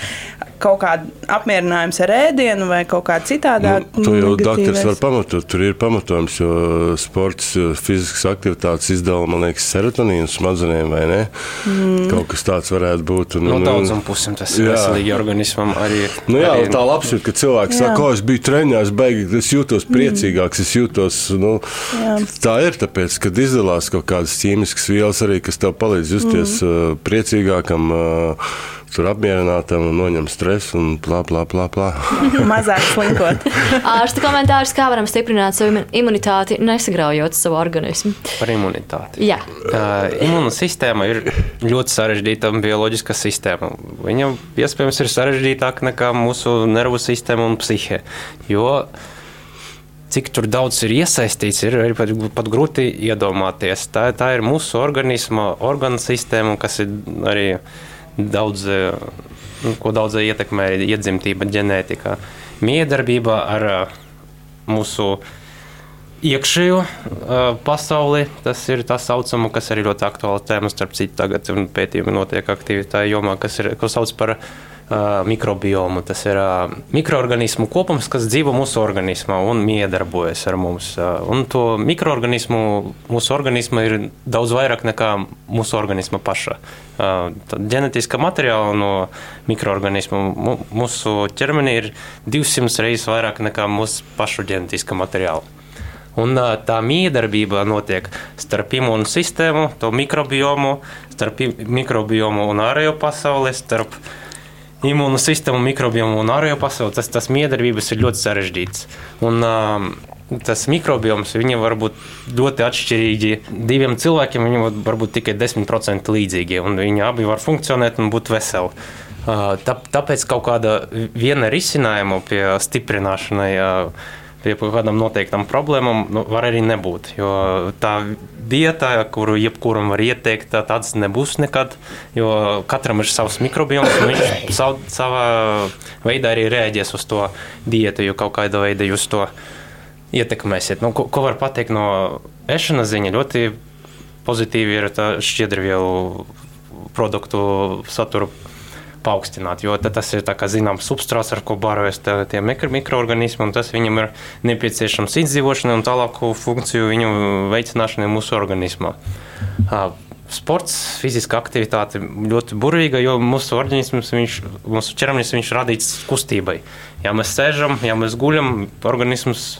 kaut kāda apmierinājums ar ēdienu vai kaut kā citādā. Nu, to jau doktors var pamatot. Tur ir pamatojums, jo sports, fiziskas aktivitātes izdala, man liekas, serotonīnu smadzenēm vai ne? Mm. Mm. Kaut kas tāds varētu būt. Un, No un- daudzām pusēm tas ir veselīgi organismam. Arī, Nu jā, arī, tā labsajūta, ka cilvēks Jā. saka, ka es biju treniņā, es, beigi, es jūtos priecīgāks, es jūtos. Nu, Jā. tā ir tāpēc, kad izdalās kaut kādas ķīmiskas vielas, arī, kas tev palīdz justies mm. priecīgākam, uh, tur apmierinātam un noņem stresu un plā, plā, plā. plā. (laughs) Mazāk slinkot. (laughs) Ārsta komentārs, kā varam stiprināt savu imu- imunitāti, nesagraujot savu organismu. Par imunitāti. Jā, Uh, Imūna sistēma ir ļoti sarežģīta bioloģiska sistēma. Viņa iespējams ir sarežģītāka nekā mūsu nervu sistēma un psihe. Jo cik tur daudz ir iesaistīts, ir arī pat, pat grūti iedomāties. Tā, tā ir mūsu organisma organu sistēma, kas ir arī daudz, nu, ko daudz ietekmē iedzimtība, ģenētika. Miedarbība ar mūsu iekšējo pasauli. Tas ir tas saucamo, kas arī ļoti aktuāla tēma, starp citu, tagad pētījumi notiek aktīvi tajā jomā, kas ir, ko sauc par mikrobiomu. Tas ir uh, mikroorganismu kopums, kas dzīvo mūsu organismā un miedarbojas ar mums. Uh, un to mikroorganismu mūsu organismā ir daudz vairāk nekā mūsu organisma paša. Uh, tad ģenētiska materiāla no mikroorganismu mu- mūsu ķermenī ir 200 reizes vairāk nekā mūsu pašu ģenētiska materiāla. Un tā miedarbība notiek starp imūnu sistēmu, to mikrobiomu, starp mikrobiomu un ārējo pasauli, starp imūnu sistēmu, mikrobiomu un ārējo pasauli. Tas, tas miedarbības ir ļoti sarežģīts. Un, um, Tas mikrobioms viņam var būt ļoti atšķirīgi. Diviem cilvēkiem viņam var- būt tikai 10% līdzīgi, un viņi abi var funkcionēt un būt veseli. Uh, Tā, tāpēc kaut kāda viena risinājuma pie stiprināšanai uh, pie kaut kādām noteiktām problēmām nu, var arī nebūt. Jo tā dieta, kuru jebkuram var ieteikt, tā- tāds nebūs nekad. Jo katram ir savs mikrobioms, un viņš (coughs) sav, savā veidā arī reaģēs uz to diētu, jo kaut kādā veidā jūs to ietekmēsiet. Nu, ko, ko var pateikt no ēšanas ziņa? Ļoti pozitīvi ir šķiedrvielu produktu satura paaugstināt, jo tas ir zināms substrāts, ar ko barojas tie mikro, mikroorganismi, un tas viņam ir nepieciešams izdzīvošanai un tālāku funkciju viņu veicināšanai mūsu organismā. Sports, fiziska aktivitāte ļoti burvīga, jo mūsu organisms, viņš, mūsu ķermenis viņš radīts kustībai. Ja mēs sēžam, ja mēs guļam, organisms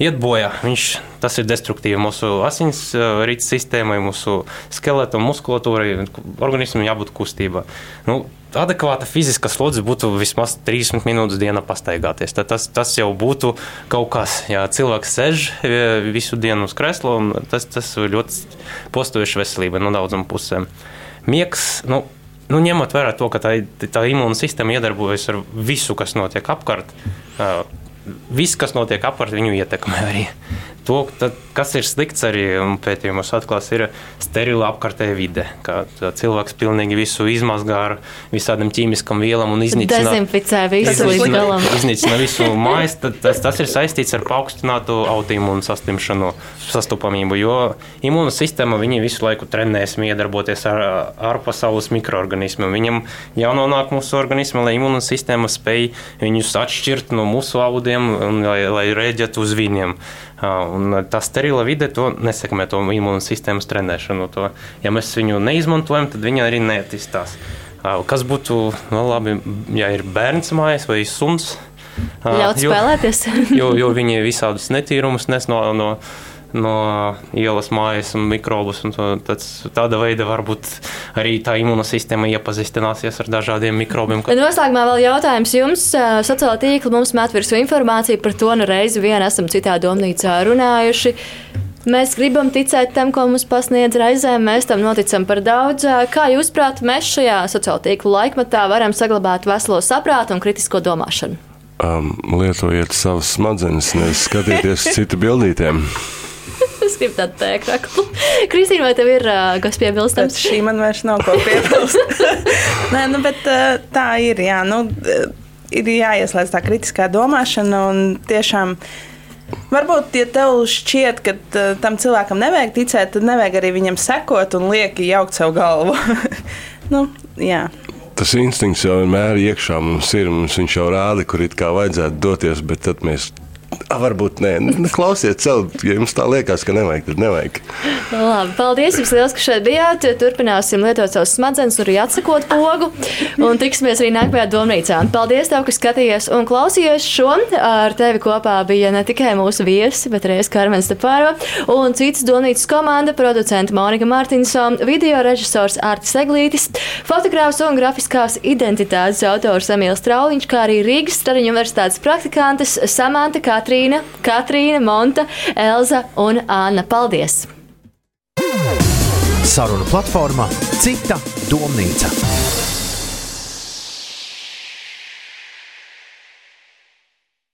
iet bojā. Viņš, tas ir destruktīvi mūsu asins rīta sistēmai, mūsu skeletam, muskulatūrai. Organismam jābūt kustībā. Nu, adekvāta fiziska slodze būtu vismaz 30 minūtes dienā pastaigāties. Tad tas, tas jau būtu kaut kas. Ja cilvēks sēž e, visu dienu uz kresla, un tas, tas ļoti postojuši veselība no daudzām pusēm. Miegs. Nu, Nu, ņemot vērā to, ka tā, tā imūna sistēma iedarbojas ar visu, kas notiek apkārt, ā, viss, kas notiek apkārt, viņu ietekmē arī. To, tad, kas ir slikts arī pētījumos atklās, ir sterila apkārtējā vide. Kā cilvēks pilnīgi visu izmazgā ar visādām ķīmiskām vielām un iznīcina. dezinficē visu līdz Iznīcina, galam. iznīcina visu mājas, tad tas, tas ir saistīts ar paaugstinātu autoimūnu saslimšanu, sastopamību. Jo imūna sistēma viņi visu laiku trenēs, iedarboties ar ārpasaules mikroorganismiem. Viņam jānonāk mūsu organismā, lai imūna sistēma spēj viņus atšķirt no mūsu audiem un lai, lai rēģētu uz viņiem. Un tā sterila vide to nesekmē to imūnas sistēmas trenēšanu. To, ja mēs viņu neizmantojam, tad viņa arī neattīstās. Kas būtu nu, labi, ja ir bērns mājās vai suns? Ļaut spēlēties. jo, jo viņi visādus netīrumus nes no, no, no ielas mājas un mikrobus. Un to, tāds, tāda veida varbūt arī tā imūnosistēma iepazīstināsies ar dažādiem mikrobiem. Bet noslēgumā vēl jautājums jums. Sociālā tīkla mums met virsū informāciju par to, nu reizi vien esam citā domnīcā runājuši. Mēs gribam ticēt tam, ko mums pasniedz reizēm. Mēs tam noticam par daudz. Kā jūs, prāt, mēs šajā sociālā tīkla laikmatā varam saglabāt veselo saprātu un kritisko domāšanu? Um, lietojiet savas smadzenes, nevis skatieties (laughs) citu bildītēm. Es gribu tādu tēkraklu. (laughs) Kristīna, vai tev ir ā, kas piebilstams? šī man vairs nav ko piebilst. (laughs) Nē, nu, bet eh, tā ir. Jā, nu, ir jāieslēdz tā kritiskā domāšana un tiešām. Varbūt, ja tev šķiet, ka uh, tam cilvēkam nevajag ticēt, tad nevajag arī viņam sekot un lieki jaukt savu galvu. (laughs) nu, jā. Tas instinkts jau vienmēr iekšā mums ir. Mums viņš jau rāda, kur it kā vajadzētu doties, bet tad mēs Varbūt nē, nu, klausiet, sev, ja jums tā liekas, ka nevajag, tad nevajag. Labi, paldies jums liels, ka šeit bijāt. Turpināsim lietot savus smadzenes, arī atsakot pogu. Un tiksimies arī nākamajā domnīcā. Paldies, tev, ka skatījies un klausījies šo. Ar tevi kopā bija ne tikai mūsu viesi, bet arī Karmens Stepārva un citas domnīcas komanda, producenta Monika Mārtiņsona, video režisors Artis Eglītis, fotogrāfs un grafiskās identitātes autors Emīls Trauliņš, kā arī Rīgas Stariņu universitātes praktikantes Samanta, Katrīna, Katrīna, Monta, Elza un Anna. Paldies! Saruna platformā Cita domnīca.